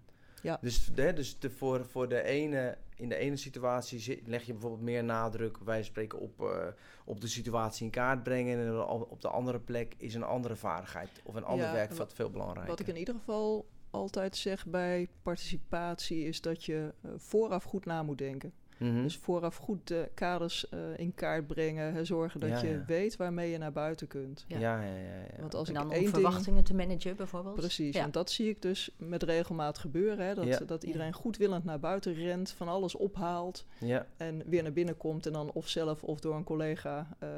Speaker 2: Ja.
Speaker 1: Dus, hè, dus de, voor, voor de ene, in de ene situatie leg je bijvoorbeeld meer nadruk, wij spreken op, eh, op de situatie in kaart brengen. En op de andere plek is een andere vaardigheid of een ander
Speaker 2: Ja,
Speaker 1: werkveld
Speaker 2: wat-
Speaker 1: veel belangrijker.
Speaker 2: Wat ik in ieder geval altijd zeg bij participatie is dat je eh, vooraf goed na moet denken.
Speaker 1: Mhm.
Speaker 2: Dus vooraf goed de kaders eh, in kaart brengen, hè, zorgen dat
Speaker 1: Ja,
Speaker 2: je
Speaker 1: ja.
Speaker 2: weet waarmee je naar buiten kunt.
Speaker 1: ja,
Speaker 3: Ja.
Speaker 1: ja, ja, ja.
Speaker 2: Want als
Speaker 3: En
Speaker 2: ik
Speaker 3: dan
Speaker 2: één
Speaker 3: om
Speaker 2: ding-
Speaker 3: verwachtingen te managen bijvoorbeeld.
Speaker 2: Precies,
Speaker 3: Ja.
Speaker 2: want dat zie ik dus met regelmaat gebeuren. Hè, dat,
Speaker 1: Ja.
Speaker 2: dat iedereen goedwillend naar buiten rent, van alles ophaalt
Speaker 1: ja,
Speaker 2: en weer naar binnen komt en dan of zelf of door een collega eh,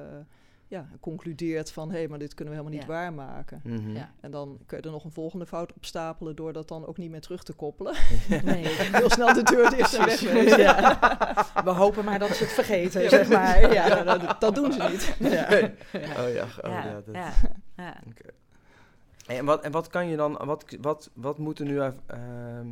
Speaker 2: ja, concludeert van hé, hey, maar dit kunnen we helemaal niet
Speaker 3: Ja.
Speaker 2: waarmaken.
Speaker 1: mhm.
Speaker 3: Ja.
Speaker 2: En dan kun je er nog een volgende fout op stapelen door dat dan ook niet meer terug te koppelen.
Speaker 3: Nee.
Speaker 2: Heel snel de deur dicht en.
Speaker 3: Ja. We hopen maar dat ze het vergeten, zeg maar.
Speaker 2: Ja,
Speaker 3: Ja.
Speaker 2: dat, dat doen ze niet.
Speaker 3: Ja.
Speaker 1: Oh ja, oh, ja.
Speaker 3: Ja,
Speaker 1: dat,
Speaker 3: ja.
Speaker 1: En wat, en wat kan je dan, wat, wat, wat moet er nu, ehm,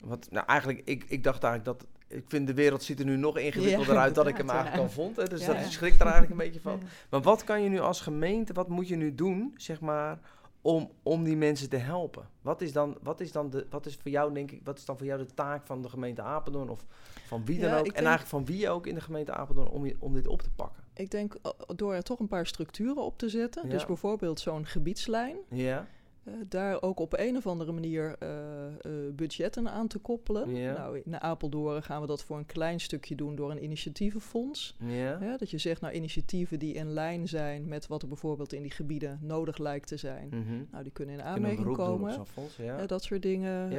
Speaker 1: wat, nou eigenlijk, ik, ik dacht eigenlijk dat, ik vind de wereld ziet er nu nog ingewikkelder
Speaker 2: Ja,
Speaker 1: uit dan ik hem eigenlijk
Speaker 3: ja.
Speaker 1: al vond. Hè, dus
Speaker 2: Ja,
Speaker 1: dat schrik er eigenlijk een beetje van. Maar wat kan je nu als gemeente, wat moet je nu doen, zeg maar, om, om die mensen te helpen? Wat is dan, wat is dan de, wat is voor jou, denk ik, wat is dan voor jou de taak van de gemeente Apeldoorn of van wie dan ook? En eigenlijk van wie ook in de gemeente Apeldoorn om, je- om dit op te pakken?
Speaker 2: Ik denk eh, door er toch een paar structuren op te zetten. Dus bijvoorbeeld zo'n gebiedslijn.
Speaker 1: Ja,
Speaker 2: daar ook op een of andere manier eh, eh, budgetten aan te koppelen. Nou, in Apeldoorn gaan we dat voor een klein stukje doen door een initiatievenfonds.
Speaker 1: ja,
Speaker 2: dat je zegt, nou, initiatieven die in lijn zijn met wat er bijvoorbeeld in die gebieden nodig lijkt te zijn.
Speaker 1: mhm.
Speaker 2: Nou, die kunnen in aanmerking komen.
Speaker 1: fonds, ja.
Speaker 2: Eh, dat soort dingen.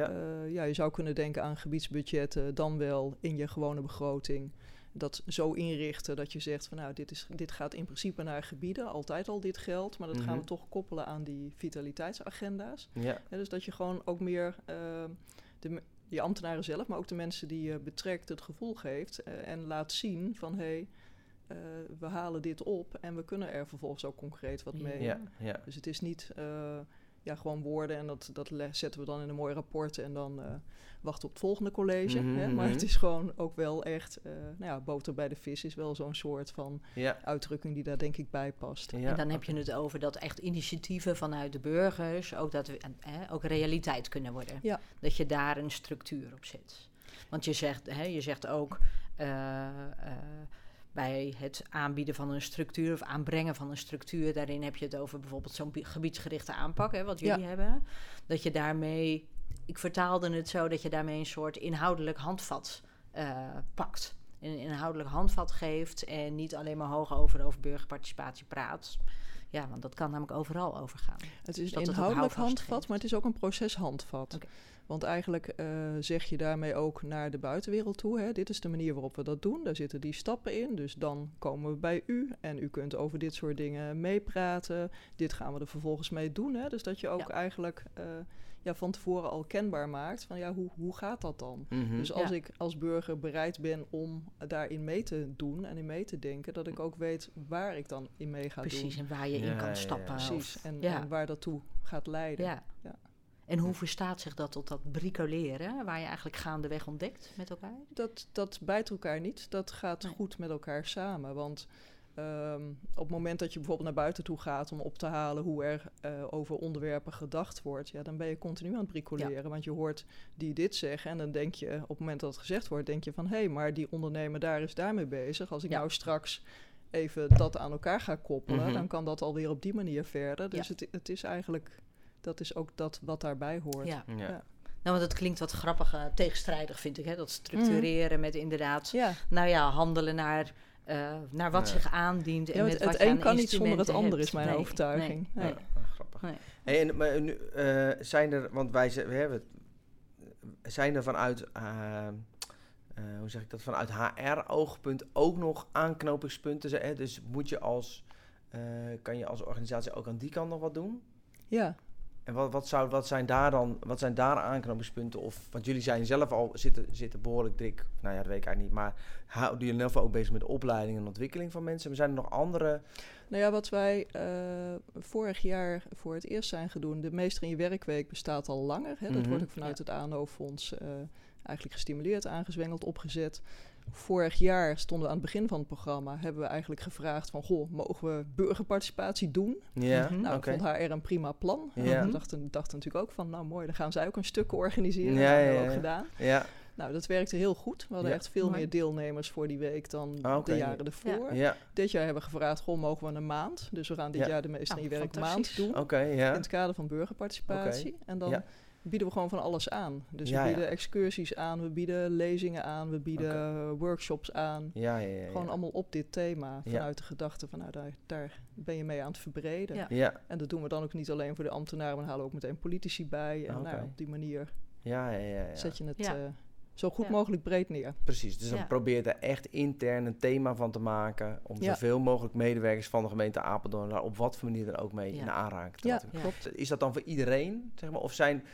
Speaker 1: Ja,
Speaker 2: je zou kunnen denken aan gebiedsbudgetten, dan wel in je gewone begroting. Dat zo inrichten dat je zegt van nou, dit, is, dit gaat in principe naar gebieden, altijd al dit geld, maar dat gaan
Speaker 1: Mhm.
Speaker 2: we toch koppelen aan die vitaliteitsagenda's.
Speaker 1: Ja,
Speaker 2: Ja, dus dat je gewoon ook meer eh, de, je ambtenaren zelf, maar ook de mensen die je betrekt, het gevoel geeft eh, en laat zien van hé, hey, eh, we halen dit op en we kunnen er vervolgens ook concreet wat mee.
Speaker 1: ja, ja.
Speaker 2: Dus het is niet ja, gewoon woorden en dat, dat zetten we dan in een mooi rapport en dan eh, wachten op het volgende college.
Speaker 1: Mhm,
Speaker 2: hè? Maar
Speaker 1: mhm.
Speaker 2: het is gewoon ook wel echt, eh, nou ja, boter bij de vis is wel zo'n soort van
Speaker 1: Ja,
Speaker 2: uitdrukking die daar denk ik bij past.
Speaker 1: ja.
Speaker 3: en dan heb je het over dat echt initiatieven vanuit de burgers ook, dat, we- eh, ook realiteit kunnen worden.
Speaker 2: Ja.
Speaker 3: Dat je daar een structuur op zet. Want je zegt, hè, je zegt ook eh, eh, bij het aanbieden van een structuur of aanbrengen van een structuur, daarin heb je het over bijvoorbeeld zo'n bi- gebiedsgerichte aanpak, hè, wat jullie
Speaker 2: Ja.
Speaker 3: hebben. Dat je daarmee, ik vertaalde het zo, dat je daarmee een soort inhoudelijk handvat eh, pakt. Een inhoudelijk handvat geeft en niet alleen maar hoog over, over burgerparticipatie praat. Ja, want dat kan namelijk overal overgaan.
Speaker 2: Het is een inhoudelijk handvat,
Speaker 3: geeft.
Speaker 2: maar het is ook een proceshandvat.
Speaker 3: Oké.
Speaker 2: Want eigenlijk eh, zeg je daarmee ook naar de buitenwereld toe. Hè. Dit is de manier waarop we dat doen. Daar zitten die stappen in. Dus dan komen we bij u. En u kunt over dit soort dingen meepraten. Dit gaan we er vervolgens mee doen. Hè. Dus dat je ook
Speaker 3: Ja.
Speaker 2: eigenlijk eh, ja, van tevoren al kenbaar maakt. Van ja, hoe, hoe gaat dat dan?
Speaker 1: Mhm.
Speaker 2: Dus als
Speaker 3: Ja.
Speaker 2: ik als burger bereid ben om daarin mee te doen en in mee te denken, dat ik ook weet waar ik dan in mee ga
Speaker 3: Precies,
Speaker 2: doen.
Speaker 3: en waar je
Speaker 1: Ja,
Speaker 3: in
Speaker 1: ja,
Speaker 3: kan
Speaker 1: ja.
Speaker 3: stappen.
Speaker 2: Precies. En,
Speaker 3: ja.
Speaker 2: en waar dat toe gaat leiden.
Speaker 3: Ja. En hoe verstaat zich dat tot dat bricoleren, waar je eigenlijk gaandeweg ontdekt met elkaar?
Speaker 2: Dat, dat bijt elkaar niet. Dat gaat
Speaker 3: Nee.
Speaker 2: goed met elkaar samen. Want ehm, op het moment dat je bijvoorbeeld naar buiten toe gaat om op te halen hoe er eh, over onderwerpen gedacht wordt, ja, dan ben je continu aan het bricoleren. Want je hoort die dit zeggen en dan denk je, op het moment dat het gezegd wordt, denk je van hé, hey, maar die ondernemer daar is daarmee bezig. Als ik
Speaker 3: Ja.
Speaker 2: nou straks even dat aan elkaar ga koppelen,
Speaker 1: Mhm.
Speaker 2: dan kan dat alweer op die manier verder. Dus
Speaker 3: Ja.
Speaker 2: het, het is eigenlijk dat is ook dat wat daarbij hoort.
Speaker 3: Ja.
Speaker 1: Ja.
Speaker 2: Ja.
Speaker 3: Nou, want het klinkt wat grappig, eh, tegenstrijdig vind ik. Hè? Dat structureren met inderdaad,
Speaker 2: Ja,
Speaker 3: nou ja, handelen naar, eh, naar wat
Speaker 1: Ja.
Speaker 3: zich aandient. En met
Speaker 2: het
Speaker 3: wat aan
Speaker 2: een kan niet zonder het ander, is mijn
Speaker 3: Nee,
Speaker 2: overtuiging.
Speaker 3: nee,
Speaker 2: Nee.
Speaker 3: nee.
Speaker 1: Grappig.
Speaker 3: Nee.
Speaker 1: Hey, en, maar nu eh, zijn er, want wij ze- we hebben, zijn er vanuit, hoe zeg ik dat, vanuit HR-oogpunt ook nog aanknopingspunten? Hè? Dus moet je als, eh, kan je als organisatie ook aan die kant nog wat doen?
Speaker 2: Ja,
Speaker 1: En wat, wat, zou, wat zijn daar dan, wat zijn daar aanknopingspunten? Of, want jullie zijn zelf al, zitten, zitten behoorlijk dik, nou ja, dat weet ik eigenlijk niet, maar houden jullie zelf ook bezig met de opleiding en ontwikkeling van mensen? Maar zijn er nog andere?
Speaker 2: Nou ja, wat wij eh, vorig jaar voor het eerst zijn gedaan, de Meester in je Werkweek bestaat al langer. Hè? Dat
Speaker 1: Mhm.
Speaker 2: wordt ook vanuit het ANO-fonds eh, eigenlijk gestimuleerd, aangezwengeld, opgezet. Vorig jaar stonden we aan het begin van het programma, hebben we eigenlijk gevraagd van, goh, mogen we burgerparticipatie doen?
Speaker 1: Ja,
Speaker 3: Mhm.
Speaker 2: Nou, ik vond HR een prima plan.
Speaker 1: Ja.
Speaker 2: we dachten, dachten natuurlijk ook van, nou mooi, dan gaan zij ook een stuk organiseren.
Speaker 1: Ja,
Speaker 2: dat hebben
Speaker 1: ja,
Speaker 2: we ook
Speaker 1: ja.
Speaker 2: gedaan.
Speaker 1: Ja,
Speaker 2: Nou, dat werkte heel goed. We hadden
Speaker 1: Ja.
Speaker 2: echt veel
Speaker 3: Mooi.
Speaker 2: meer deelnemers voor die week dan
Speaker 1: Ah,
Speaker 2: de jaren ervoor.
Speaker 1: ja,
Speaker 2: Dit jaar hebben we gevraagd, goh, mogen we een maand? Dus we gaan dit
Speaker 1: Ja.
Speaker 2: jaar de Meester in
Speaker 3: Nou,
Speaker 2: je Werk maand doen.
Speaker 1: oké, ja.
Speaker 2: In het kader van burgerparticipatie. En dan
Speaker 1: Ja.
Speaker 2: Bieden we gewoon van alles aan. Dus
Speaker 1: Ja,
Speaker 2: we
Speaker 1: ja.
Speaker 2: bieden excursies aan, we bieden lezingen aan, we bieden workshops aan.
Speaker 1: Ja, ja, ja.
Speaker 2: Gewoon allemaal op dit thema.
Speaker 1: Ja.
Speaker 2: Vanuit de gedachte van, nou, daar, daar ben je mee aan het verbreden.
Speaker 3: Ja.
Speaker 1: Ja,
Speaker 2: En dat doen we dan ook niet alleen voor de ambtenaren, maar dan halen we ook meteen politici bij. En
Speaker 1: Oké.
Speaker 2: nou, op die manier
Speaker 1: ja, ja, ja, ja.
Speaker 2: zet je het
Speaker 3: Ja.
Speaker 2: eh, zo goed
Speaker 3: Ja.
Speaker 2: mogelijk breed neer.
Speaker 1: Precies, dus dan probeer je er echt intern een thema van te maken... om
Speaker 2: Ja.
Speaker 1: zoveel mogelijk medewerkers van de gemeente Apeldoorn... daar op wat voor manier dan ook mee
Speaker 3: Ja.
Speaker 1: in aanraking te
Speaker 2: Ja,
Speaker 1: laten
Speaker 3: Ja.
Speaker 2: klopt.
Speaker 1: Is dat dan voor iedereen, zeg maar? Of zijn...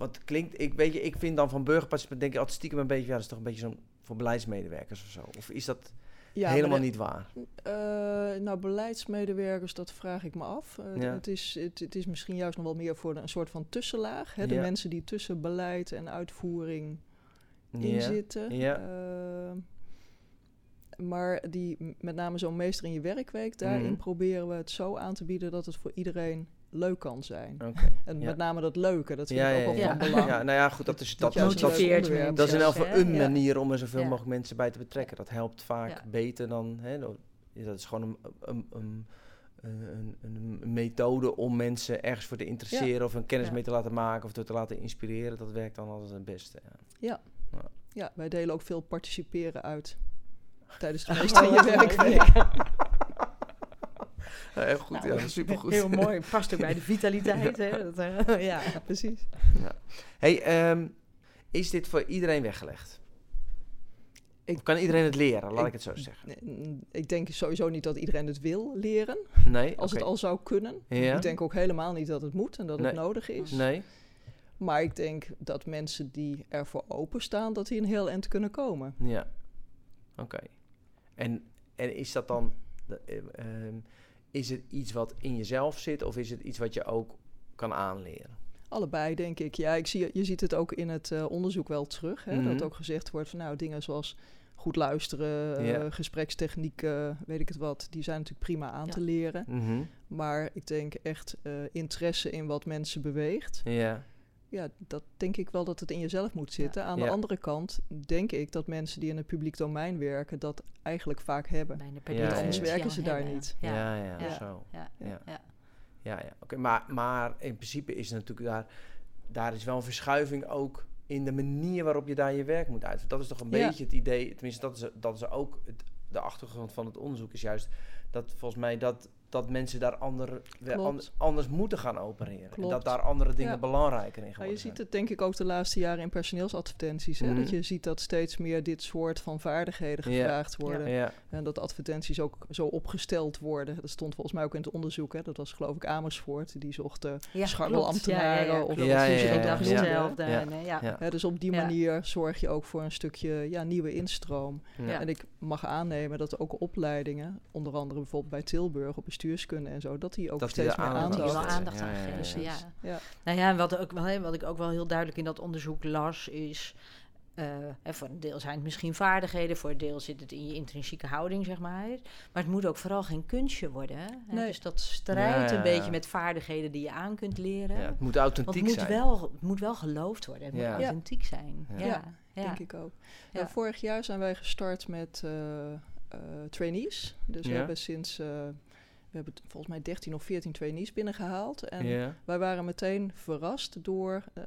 Speaker 1: Wat klinkt... Ik, weet je, ik vind dan van burgerparticipatie... denk ik altijd stiekem een beetje... Ja, dat is toch een beetje zo'n... voor beleidsmedewerkers of zo. Of is dat
Speaker 2: Ja,
Speaker 1: helemaal
Speaker 2: de-
Speaker 1: niet waar?
Speaker 2: Eh, nou, beleidsmedewerkers, dat vraag ik me af. Eh,
Speaker 1: Ja.
Speaker 2: het, is, het, het is misschien juist nog wel meer voor de- een soort van tussenlaag. Hè? De
Speaker 1: Ja.
Speaker 2: mensen die tussen beleid en uitvoering in
Speaker 1: Ja.
Speaker 2: zitten.
Speaker 1: Ja.
Speaker 2: Eh, maar die, met name zo'n meester in je werkweek, daarin
Speaker 1: Mhm.
Speaker 2: proberen we het zo aan te bieden dat het voor iedereen leuk kan zijn.
Speaker 1: Oké.
Speaker 2: En
Speaker 1: Ja.
Speaker 2: met name dat leuke, dat vind
Speaker 1: Ja,
Speaker 2: ik ook
Speaker 1: ja,
Speaker 2: wel
Speaker 1: ja.
Speaker 2: van
Speaker 3: Ja.
Speaker 2: belang.
Speaker 1: Ja, nou ja, goed, dat is... Dat,
Speaker 2: Dat
Speaker 1: dat, dat, is in elk geval een
Speaker 2: Ja.
Speaker 1: manier om er zoveel
Speaker 3: Ja.
Speaker 1: mogelijk mensen bij te betrekken. Dat helpt vaak
Speaker 3: Ja.
Speaker 1: beter dan... Hè, ja, dat is gewoon een, een, een, een, een, een methode om mensen ergens voor te interesseren... of een kennis
Speaker 3: Ja.
Speaker 1: mee te laten maken of door te laten inspireren. Dat werkt dan altijd het beste. Ja.
Speaker 2: Ja, wij delen ook veel participeren uit tijdens de
Speaker 3: Oh,
Speaker 2: meester in je werkweek.
Speaker 1: Heel goed,
Speaker 3: Nou,
Speaker 1: ja, supergoed.
Speaker 3: Heel mooi, past ook bij de vitaliteit. Hè? Dat, eh, ja.
Speaker 2: Precies.
Speaker 1: Hey, ehm, is dit voor iedereen weggelegd?
Speaker 2: Ik-
Speaker 1: Of kan iedereen het leren, laat ik,
Speaker 2: ik-
Speaker 1: het zo zeggen?
Speaker 2: Nee, Ik denk sowieso niet dat iedereen het wil leren,
Speaker 1: Nee?
Speaker 2: als het al zou kunnen.
Speaker 1: Ja?
Speaker 2: Ik denk ook helemaal niet dat het moet en dat het nodig is.
Speaker 1: Nee?
Speaker 2: Maar ik denk dat mensen die ervoor openstaan, dat die een heel eind kunnen komen.
Speaker 1: Ja. Oké. En, en is dat dan... eh, ehm, is het iets wat in jezelf zit of is het iets wat je ook kan aanleren?
Speaker 2: Allebei, denk ik. Ja, ik zie, je ziet het ook in het eh, onderzoek wel terug. Hè,
Speaker 1: Mhm.
Speaker 2: Dat ook gezegd wordt van nou, dingen zoals goed luisteren, eh, gesprekstechnieken, weet ik het wat, die zijn natuurlijk prima aan
Speaker 3: Ja.
Speaker 2: te leren.
Speaker 1: Mhm.
Speaker 2: Maar ik denk echt eh, interesse in wat mensen beweegt.
Speaker 1: Ja.
Speaker 2: Ja, dat denk ik wel dat het in jezelf moet zitten. Aan
Speaker 1: Ja.
Speaker 2: de andere kant denk ik dat mensen die in het publiek domein werken, dat eigenlijk vaak hebben.
Speaker 3: Bijna per
Speaker 1: Ja,
Speaker 2: anders
Speaker 1: ja.
Speaker 2: werken ze daar
Speaker 3: hebben.
Speaker 2: niet.
Speaker 1: Ja,
Speaker 3: Ja,
Speaker 1: ja,
Speaker 3: ja.
Speaker 1: zo.
Speaker 3: ja,
Speaker 1: Ja.
Speaker 3: ja. ja.
Speaker 1: Ja, ja. Oké, maar, maar in principe is natuurlijk daar... Daar is wel een verschuiving ook in de manier waarop je daar je werk moet uitvoeren. Dat is toch een
Speaker 2: Ja.
Speaker 1: beetje het idee... Tenminste, dat is, dat is ook het, de achtergrond van het onderzoek. Is juist dat volgens mij dat, dat mensen daar ander, weer
Speaker 2: Klopt.
Speaker 1: an- anders moeten gaan opereren. En dat daar andere dingen
Speaker 2: Ja.
Speaker 1: belangrijker in
Speaker 2: Maar
Speaker 1: geworden
Speaker 2: je ziet het denk ik ook de laatste jaren in personeelsadvertenties. Hè?
Speaker 1: Mhm.
Speaker 2: Dat je ziet dat steeds meer dit soort van vaardigheden
Speaker 1: Ja.
Speaker 2: gevraagd worden.
Speaker 1: Ja,
Speaker 2: En dat advertenties ook zo opgesteld worden. Dat stond volgens mij ook in het onderzoek. Hè? Dat was geloof ik Amersfoort. Die zocht eh,
Speaker 3: Ja,
Speaker 2: scharrelambtenaren.
Speaker 3: Ja, ja, ja,
Speaker 2: of.
Speaker 1: Ja, ja, ja,
Speaker 3: dat
Speaker 1: ja. Ja. Ja.
Speaker 3: ja.
Speaker 1: Ja.
Speaker 2: Dus op die
Speaker 3: Ja.
Speaker 2: manier zorg je ook voor een stukje ja, nieuwe instroom.
Speaker 1: ja.
Speaker 3: Ja.
Speaker 2: En ik mag aannemen dat ook opleidingen, onder andere bijvoorbeeld bij Tilburg op bestuurskunde en zo, dat die ook
Speaker 1: Dat
Speaker 2: steeds meer
Speaker 1: aandacht
Speaker 2: aandacht
Speaker 1: aan
Speaker 3: aandacht
Speaker 1: Ja,
Speaker 3: aan
Speaker 1: ja, ja,
Speaker 3: geven.
Speaker 1: ja.
Speaker 3: Ja.
Speaker 2: Ja.
Speaker 3: Nou ja, en wat, ook wel, hè, wat ik ook wel heel duidelijk in dat onderzoek las, is. eh, hè, voor een deel zijn het misschien vaardigheden, voor een deel zit het in je intrinsieke houding, zeg maar. Maar het moet ook vooral geen kunstje worden. Hè?
Speaker 2: Nee.
Speaker 3: Dus dat strijdt
Speaker 1: Ja,
Speaker 3: een beetje met vaardigheden die je aan kunt leren.
Speaker 1: Ja, het moet
Speaker 3: Want
Speaker 1: authentiek
Speaker 3: het moet,
Speaker 1: zijn.
Speaker 3: wel, het moet wel geloofd worden, het
Speaker 1: Ja.
Speaker 3: moet authentiek zijn.
Speaker 1: Ja.
Speaker 3: Ja,
Speaker 2: Ja,
Speaker 3: ja.
Speaker 2: denk ik ook.
Speaker 3: Ja.
Speaker 2: Ja, vorig jaar zijn wij gestart met eh, eh, trainees. Dus we hebben sinds eh, we hebben volgens mij 13 of 14 trainees binnengehaald. En wij waren meteen verrast door, eh,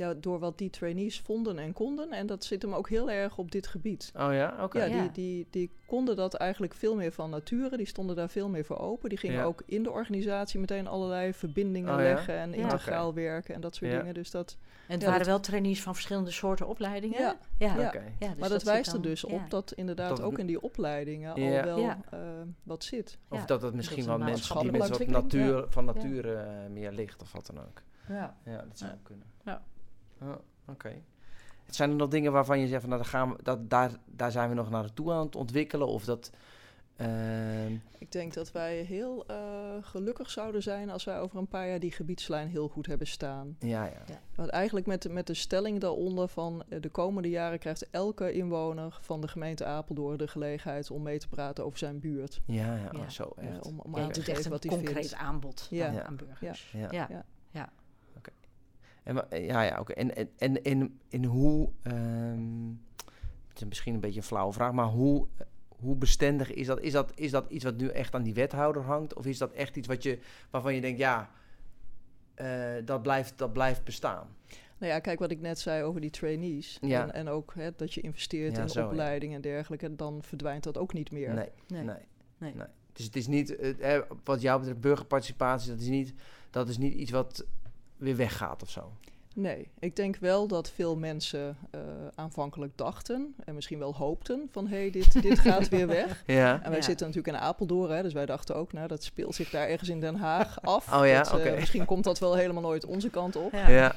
Speaker 2: ja, door wat die trainees vonden en konden. En dat zit hem ook heel erg op dit gebied.
Speaker 1: Oh ja, oké.
Speaker 2: Ja,
Speaker 3: Ja.
Speaker 2: Die, die, die konden dat eigenlijk veel meer van nature. Die stonden daar veel meer voor open. Die gingen
Speaker 1: Ja.
Speaker 2: ook in de organisatie meteen allerlei verbindingen
Speaker 1: Oh ja?
Speaker 2: leggen en
Speaker 3: Ja.
Speaker 2: integraal werken en dat soort
Speaker 1: Ja.
Speaker 2: dingen. Dus dat,
Speaker 3: En het
Speaker 2: Ja,
Speaker 3: waren
Speaker 2: dat-
Speaker 3: wel trainees van verschillende soorten opleidingen.
Speaker 2: Ja.
Speaker 3: ja.
Speaker 2: Ja.
Speaker 1: Oké.
Speaker 3: Ja, dus
Speaker 2: maar dat, wijst er dus
Speaker 3: ja.
Speaker 2: op dat inderdaad
Speaker 1: Dat
Speaker 2: ook in die opleidingen
Speaker 1: Ja.
Speaker 2: al wel
Speaker 3: Ja.
Speaker 2: eh, wat zit.
Speaker 1: Of
Speaker 3: Ja.
Speaker 1: dat het misschien
Speaker 3: is
Speaker 1: wel mensen die mensen wat natuur, van nature eh, meer ligt of wat dan ook.
Speaker 3: Ja.
Speaker 1: Ja, dat zou
Speaker 3: Ja.
Speaker 1: kunnen.
Speaker 3: Ja.
Speaker 1: Oh, Oké. Zijn er nog dingen waarvan je zegt van nou, daar, gaan we, dat, daar, daar zijn we nog naartoe aan het ontwikkelen? Of dat. ehm,
Speaker 2: Ik denk dat wij heel eh, gelukkig zouden zijn als wij over een paar jaar die gebiedslijn heel goed hebben staan.
Speaker 1: ja, ja.
Speaker 2: Want eigenlijk met, de- met de stelling daaronder van eh, de komende jaren krijgt elke inwoner van de gemeente Apeldoorn de gelegenheid om mee te praten over zijn buurt.
Speaker 1: Ja, ja, oh,
Speaker 3: Ja.
Speaker 1: zo
Speaker 2: Eh,
Speaker 1: echt.
Speaker 2: om om
Speaker 3: Ja,
Speaker 2: aan te geven wat hij
Speaker 3: concreet
Speaker 2: vindt.
Speaker 3: aanbod
Speaker 2: Ja.
Speaker 3: aan,
Speaker 1: Ja.
Speaker 3: aan burgers.
Speaker 1: Ja.
Speaker 3: Ja.
Speaker 2: Ja.
Speaker 3: Ja.
Speaker 1: En, wa- ja, ja, oké. En, en, en in, in hoe. ehm, het is misschien een beetje een flauwe vraag, maar hoe, hoe bestendig is dat? Is, dat? is dat iets wat nu echt aan die wethouder hangt? Of is dat echt iets wat je, waarvan je denkt, ja, eh, dat, blijft, dat blijft bestaan?
Speaker 2: Nou ja, kijk wat ik net zei over die trainees.
Speaker 1: Ja.
Speaker 2: En, en ook hè, dat je investeert
Speaker 1: Ja,
Speaker 2: in
Speaker 1: zo, ja.
Speaker 2: opleiding en dergelijke. En dan verdwijnt dat ook niet meer.
Speaker 1: Nee,
Speaker 3: Nee.
Speaker 1: nee.
Speaker 3: Nee.
Speaker 1: nee. Dus het is niet, eh, eh, wat jou betreft, burgerparticipatie, dat is niet, dat is niet iets wat weer weggaat of zo.
Speaker 2: Nee, ik denk wel dat veel mensen eh, aanvankelijk dachten en misschien wel hoopten van hé, hey, dit, dit gaat weer weg.
Speaker 1: Ja.
Speaker 2: En wij
Speaker 3: Ja.
Speaker 2: zitten natuurlijk in Apeldoorn, hè, dus wij dachten ook, nou dat speelt zich daar ergens in Den Haag af.
Speaker 1: Oh ja,
Speaker 2: Dat, eh,
Speaker 1: oké.
Speaker 2: Misschien komt dat wel helemaal nooit onze kant op.
Speaker 3: Ja.
Speaker 1: Ja.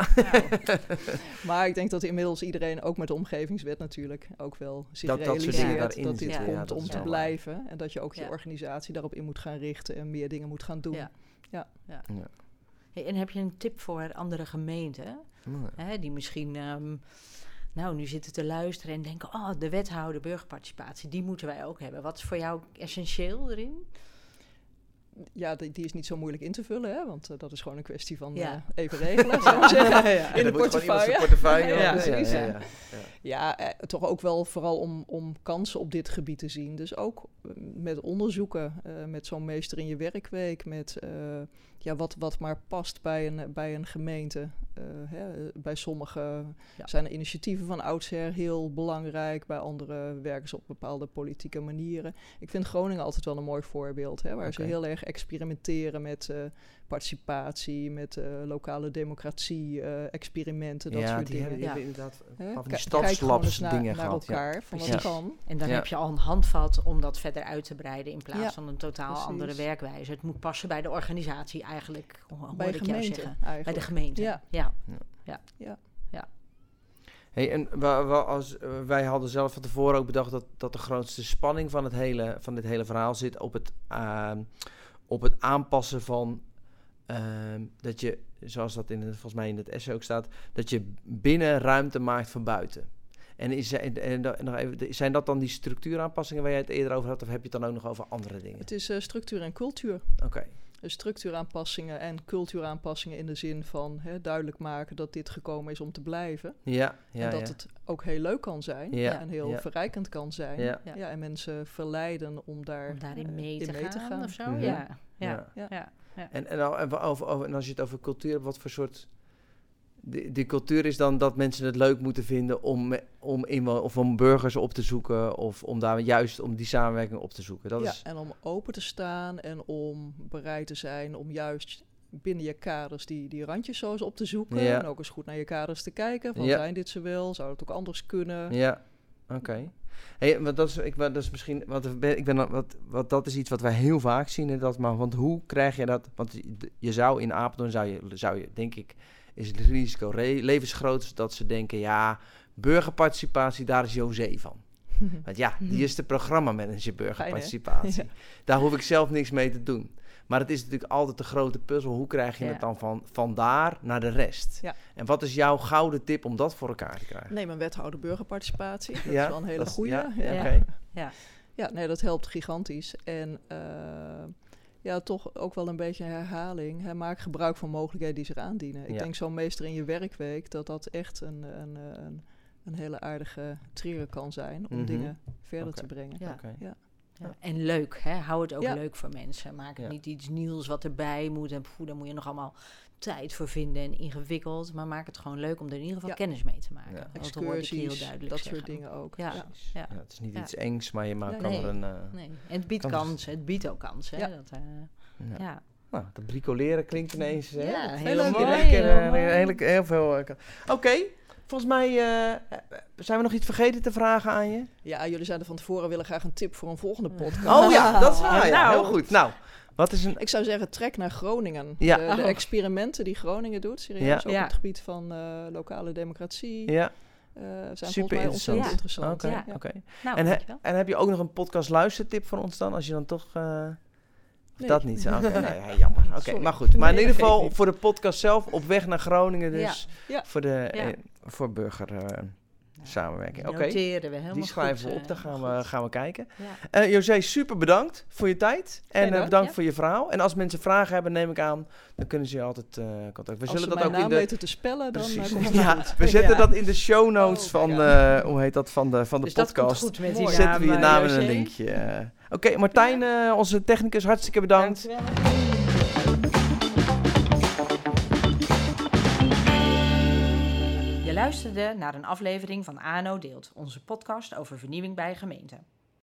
Speaker 2: Maar ik denk dat inmiddels iedereen, ook met de omgevingswet natuurlijk, ook wel zich
Speaker 1: Dat- dat
Speaker 2: realiseert
Speaker 3: dingen
Speaker 2: dat,
Speaker 1: daarin
Speaker 2: dit
Speaker 3: zitten,
Speaker 1: ja,
Speaker 2: komt
Speaker 1: dat
Speaker 2: om te blijven. En dat je ook je
Speaker 3: Ja.
Speaker 2: organisatie daarop in moet gaan richten en meer dingen moet gaan doen.
Speaker 3: Ja. Hey, en heb je een tip voor andere gemeenten?
Speaker 1: Ja.
Speaker 3: Hè, die misschien, ehm, nou, nu zitten te luisteren en denken: oh, de wethouder burgerparticipatie, die moeten wij ook hebben. Wat is voor jou essentieel erin?
Speaker 2: Ja, die, die is niet zo moeilijk in te vullen, hè, want eh, dat is gewoon een kwestie van
Speaker 3: Ja.
Speaker 2: eh, even regelen, zou ik zeggen.
Speaker 3: Ja.
Speaker 2: In de portefeuille.
Speaker 1: portefeuille
Speaker 2: Ja, precies,
Speaker 1: Ja,
Speaker 2: ja.
Speaker 1: ja, ja.
Speaker 2: Ja, eh, toch ook wel vooral om, om kansen op dit gebied te zien. Dus ook eh, met onderzoeken, eh, met zo'n meester in je werkweek, met eh, ja, wat, wat maar past bij een, bij een gemeente. Eh, hè, bij sommigen
Speaker 3: Ja.
Speaker 2: zijn er initiatieven van oudsher heel belangrijk, bij anderen werken ze op bepaalde politieke manieren. Ik vind Groningen altijd wel een mooi voorbeeld, hè, waar ze heel erg experimenteren met eh, participatie, met eh, lokale democratie, eh, experimenten, dat
Speaker 1: ja,
Speaker 2: soort
Speaker 1: die
Speaker 2: dingen.
Speaker 1: hebben, die
Speaker 3: Ja.
Speaker 1: hebben inderdaad
Speaker 2: ki-
Speaker 1: die stadslabs
Speaker 2: naar,
Speaker 1: dingen
Speaker 2: naar
Speaker 1: gehad. Ja.
Speaker 2: elkaar, van wat kan.
Speaker 3: En dan
Speaker 1: Ja.
Speaker 3: heb je al een handvat om dat verder uit te breiden in plaats
Speaker 2: Ja,
Speaker 3: van een totaal
Speaker 2: precies.
Speaker 3: andere werkwijze. Het moet passen bij de organisatie eigenlijk, ho- hoorde
Speaker 2: Bij
Speaker 3: ik jou
Speaker 2: gemeente
Speaker 3: zeggen. Bij de gemeente.
Speaker 2: Ja.
Speaker 3: ja.
Speaker 1: Hey, en wa- als, eh, wij hadden zelf van tevoren ook bedacht dat, dat de grootste spanning van, het hele, van dit hele verhaal zit op het, ehm, op het aanpassen van ehm, dat je, zoals dat in volgens mij in het essay ook staat, dat je binnen ruimte maakt van buiten. En, is, en, en, nog even, zijn dat dan die structuuraanpassingen waar jij het eerder over had, of heb je het dan ook nog over andere dingen?
Speaker 2: Het is eh, structuur en cultuur.
Speaker 1: Oké,
Speaker 2: Dus structuuraanpassingen en cultuuraanpassingen in de zin van hè, duidelijk maken dat dit gekomen is om te blijven.
Speaker 1: ja, ja,
Speaker 2: en dat
Speaker 1: ja.
Speaker 2: het ook heel leuk kan zijn
Speaker 1: Ja,
Speaker 2: en heel
Speaker 1: ja.
Speaker 2: verrijkend kan zijn.
Speaker 1: Ja.
Speaker 3: Ja.
Speaker 2: en mensen verleiden om daar
Speaker 3: Om daarin
Speaker 2: eh,
Speaker 3: mee,
Speaker 2: in
Speaker 3: te,
Speaker 2: mee te
Speaker 3: gaan,
Speaker 2: gaan.
Speaker 3: of zo.
Speaker 1: Mhm.
Speaker 3: Ja. Ja.
Speaker 1: Ja.
Speaker 3: Ja.
Speaker 1: En, en, over, over, en als je het over cultuur hebt, wat voor soort. Die, die cultuur is dan dat mensen het leuk moeten vinden om, om, of om burgers op te zoeken. Of om daar juist om die samenwerking op te zoeken. Dat
Speaker 2: ja,
Speaker 1: is,
Speaker 2: en om open te staan en om bereid te zijn om juist binnen je kaders die, die randjes zo eens op te zoeken.
Speaker 1: Ja.
Speaker 2: En ook eens goed naar je kaders te kijken. Van
Speaker 1: Ja.
Speaker 2: zijn dit ze wel? Zou het ook anders kunnen?
Speaker 1: ja, oké. Hey, want dat is, ik, dat is misschien. Wat, ik ben, wat, wat, dat is iets wat wij heel vaak zien. En dat, maar, want hoe krijg je dat? Want je, zou in Apeldoorn, zou je, zou je denk ik, is het risico levensgroot dat ze denken: ja, burgerparticipatie, daar is José van. Want ja, die is de programmamanager burgerparticipatie. Daar hoef ik zelf niks mee te doen. Maar het is natuurlijk altijd de grote puzzel. Hoe krijg je
Speaker 3: Ja.
Speaker 1: het dan van, van daar naar de rest?
Speaker 2: Ja.
Speaker 1: En wat is jouw gouden tip om dat voor elkaar te krijgen?
Speaker 2: Neem een wethouder burgerparticipatie. Dat
Speaker 1: Ja,
Speaker 2: is wel een hele goede.
Speaker 1: ja,
Speaker 2: Ja,
Speaker 3: ja. Ja.
Speaker 2: Ja, nee, dat helpt gigantisch. En eh, ja, toch ook wel een beetje een herhaling. Hè. Maak gebruik van mogelijkheden die zich aandienen. Ik
Speaker 1: Ja.
Speaker 2: denk zo'n meester in je werkweek, dat dat echt een, een, een, een hele aardige trigger kan zijn om
Speaker 1: Mhm.
Speaker 2: dingen verder te brengen.
Speaker 3: Ja.
Speaker 2: Ja.
Speaker 3: En leuk, hè? hou het ook
Speaker 2: Ja.
Speaker 3: leuk voor mensen. Maak het
Speaker 1: Ja.
Speaker 3: niet iets nieuws wat erbij moet. En poeh, daar moet je nog allemaal tijd voor vinden en ingewikkeld. Maar maak het gewoon leuk om er in ieder geval
Speaker 2: Ja.
Speaker 3: kennis mee te maken.
Speaker 1: Ja.
Speaker 3: Dat hoorde ik heel duidelijk
Speaker 2: dat
Speaker 3: zeggen.
Speaker 2: soort dingen ook.
Speaker 3: Ja.
Speaker 2: Ja.
Speaker 3: Ja.
Speaker 1: Ja, het is niet
Speaker 3: Ja.
Speaker 1: iets engs, maar je maakt
Speaker 3: Nee.
Speaker 1: kan er een... eh,
Speaker 3: Nee. En het biedt
Speaker 1: Kan
Speaker 3: kansen. Het biedt ook kansen. Hè? Dat, eh,
Speaker 1: ja.
Speaker 3: ja.
Speaker 1: Nou, dat bricoleren klinkt ineens... hè,
Speaker 3: Ja, heel mooi,
Speaker 1: keer,
Speaker 3: heel
Speaker 1: eh,
Speaker 3: mooi.
Speaker 1: heel, heel veel... eh, Oké, volgens mij eh, zijn we nog iets vergeten te vragen aan je.
Speaker 2: Ja, jullie zeiden van tevoren willen graag een tip voor een volgende podcast.
Speaker 1: Oh ja, dat is waar. Ja,
Speaker 3: Nou.
Speaker 1: heel goed. Nou, wat is een...
Speaker 2: Ik zou zeggen, trek naar Groningen.
Speaker 1: Ja.
Speaker 2: De, de
Speaker 3: Oh.
Speaker 2: experimenten die Groningen doet, serieus,
Speaker 1: Ja.
Speaker 2: ook
Speaker 3: Ja.
Speaker 2: op het gebied van eh, lokale democratie,
Speaker 1: Ja,
Speaker 2: eh, zijn
Speaker 1: Super
Speaker 2: mij
Speaker 1: interessant.
Speaker 2: interessant.
Speaker 1: oké.
Speaker 3: Nou,
Speaker 1: En, he- en heb je ook nog een podcast luistertip voor ons dan? Als je dan toch... eh, of
Speaker 2: Nee.
Speaker 1: dat niet? Oké, nou ja, jammer. Oké, maar goed. Maar in
Speaker 2: Nee,
Speaker 1: ieder geval voor de podcast zelf op weg naar Groningen dus.
Speaker 2: Ja.
Speaker 1: Voor de eh, voor burger eh, samenwerking. Oké,
Speaker 3: Noteren we helemaal
Speaker 1: die schrijven we op.
Speaker 3: eh,
Speaker 1: Dan gaan
Speaker 3: goed.
Speaker 1: we, gaan we kijken. Eh José, super bedankt voor je tijd. En eh,
Speaker 2: dank.
Speaker 1: bedankt voor je verhaal. En als mensen vragen hebben, neem ik aan, dan kunnen ze je altijd eh contacten. We
Speaker 2: Als
Speaker 1: zullen dat ook in de...
Speaker 2: weten te spellen, dan eh,
Speaker 1: Precies.
Speaker 2: komt het
Speaker 1: Ja, we zetten dat in de show notes
Speaker 2: Oh,
Speaker 1: van, de, hoe heet dat, van de, van de
Speaker 3: Dus dat
Speaker 1: podcast.
Speaker 3: komt goed met die naam.
Speaker 1: Zetten we je
Speaker 3: eh,
Speaker 1: naam in een linkje. Oké, Martijn, eh, onze technicus, hartstikke bedankt.
Speaker 3: Dankjewel. Je luisterde naar een aflevering van ANO Deelt, onze podcast over vernieuwing bij gemeenten.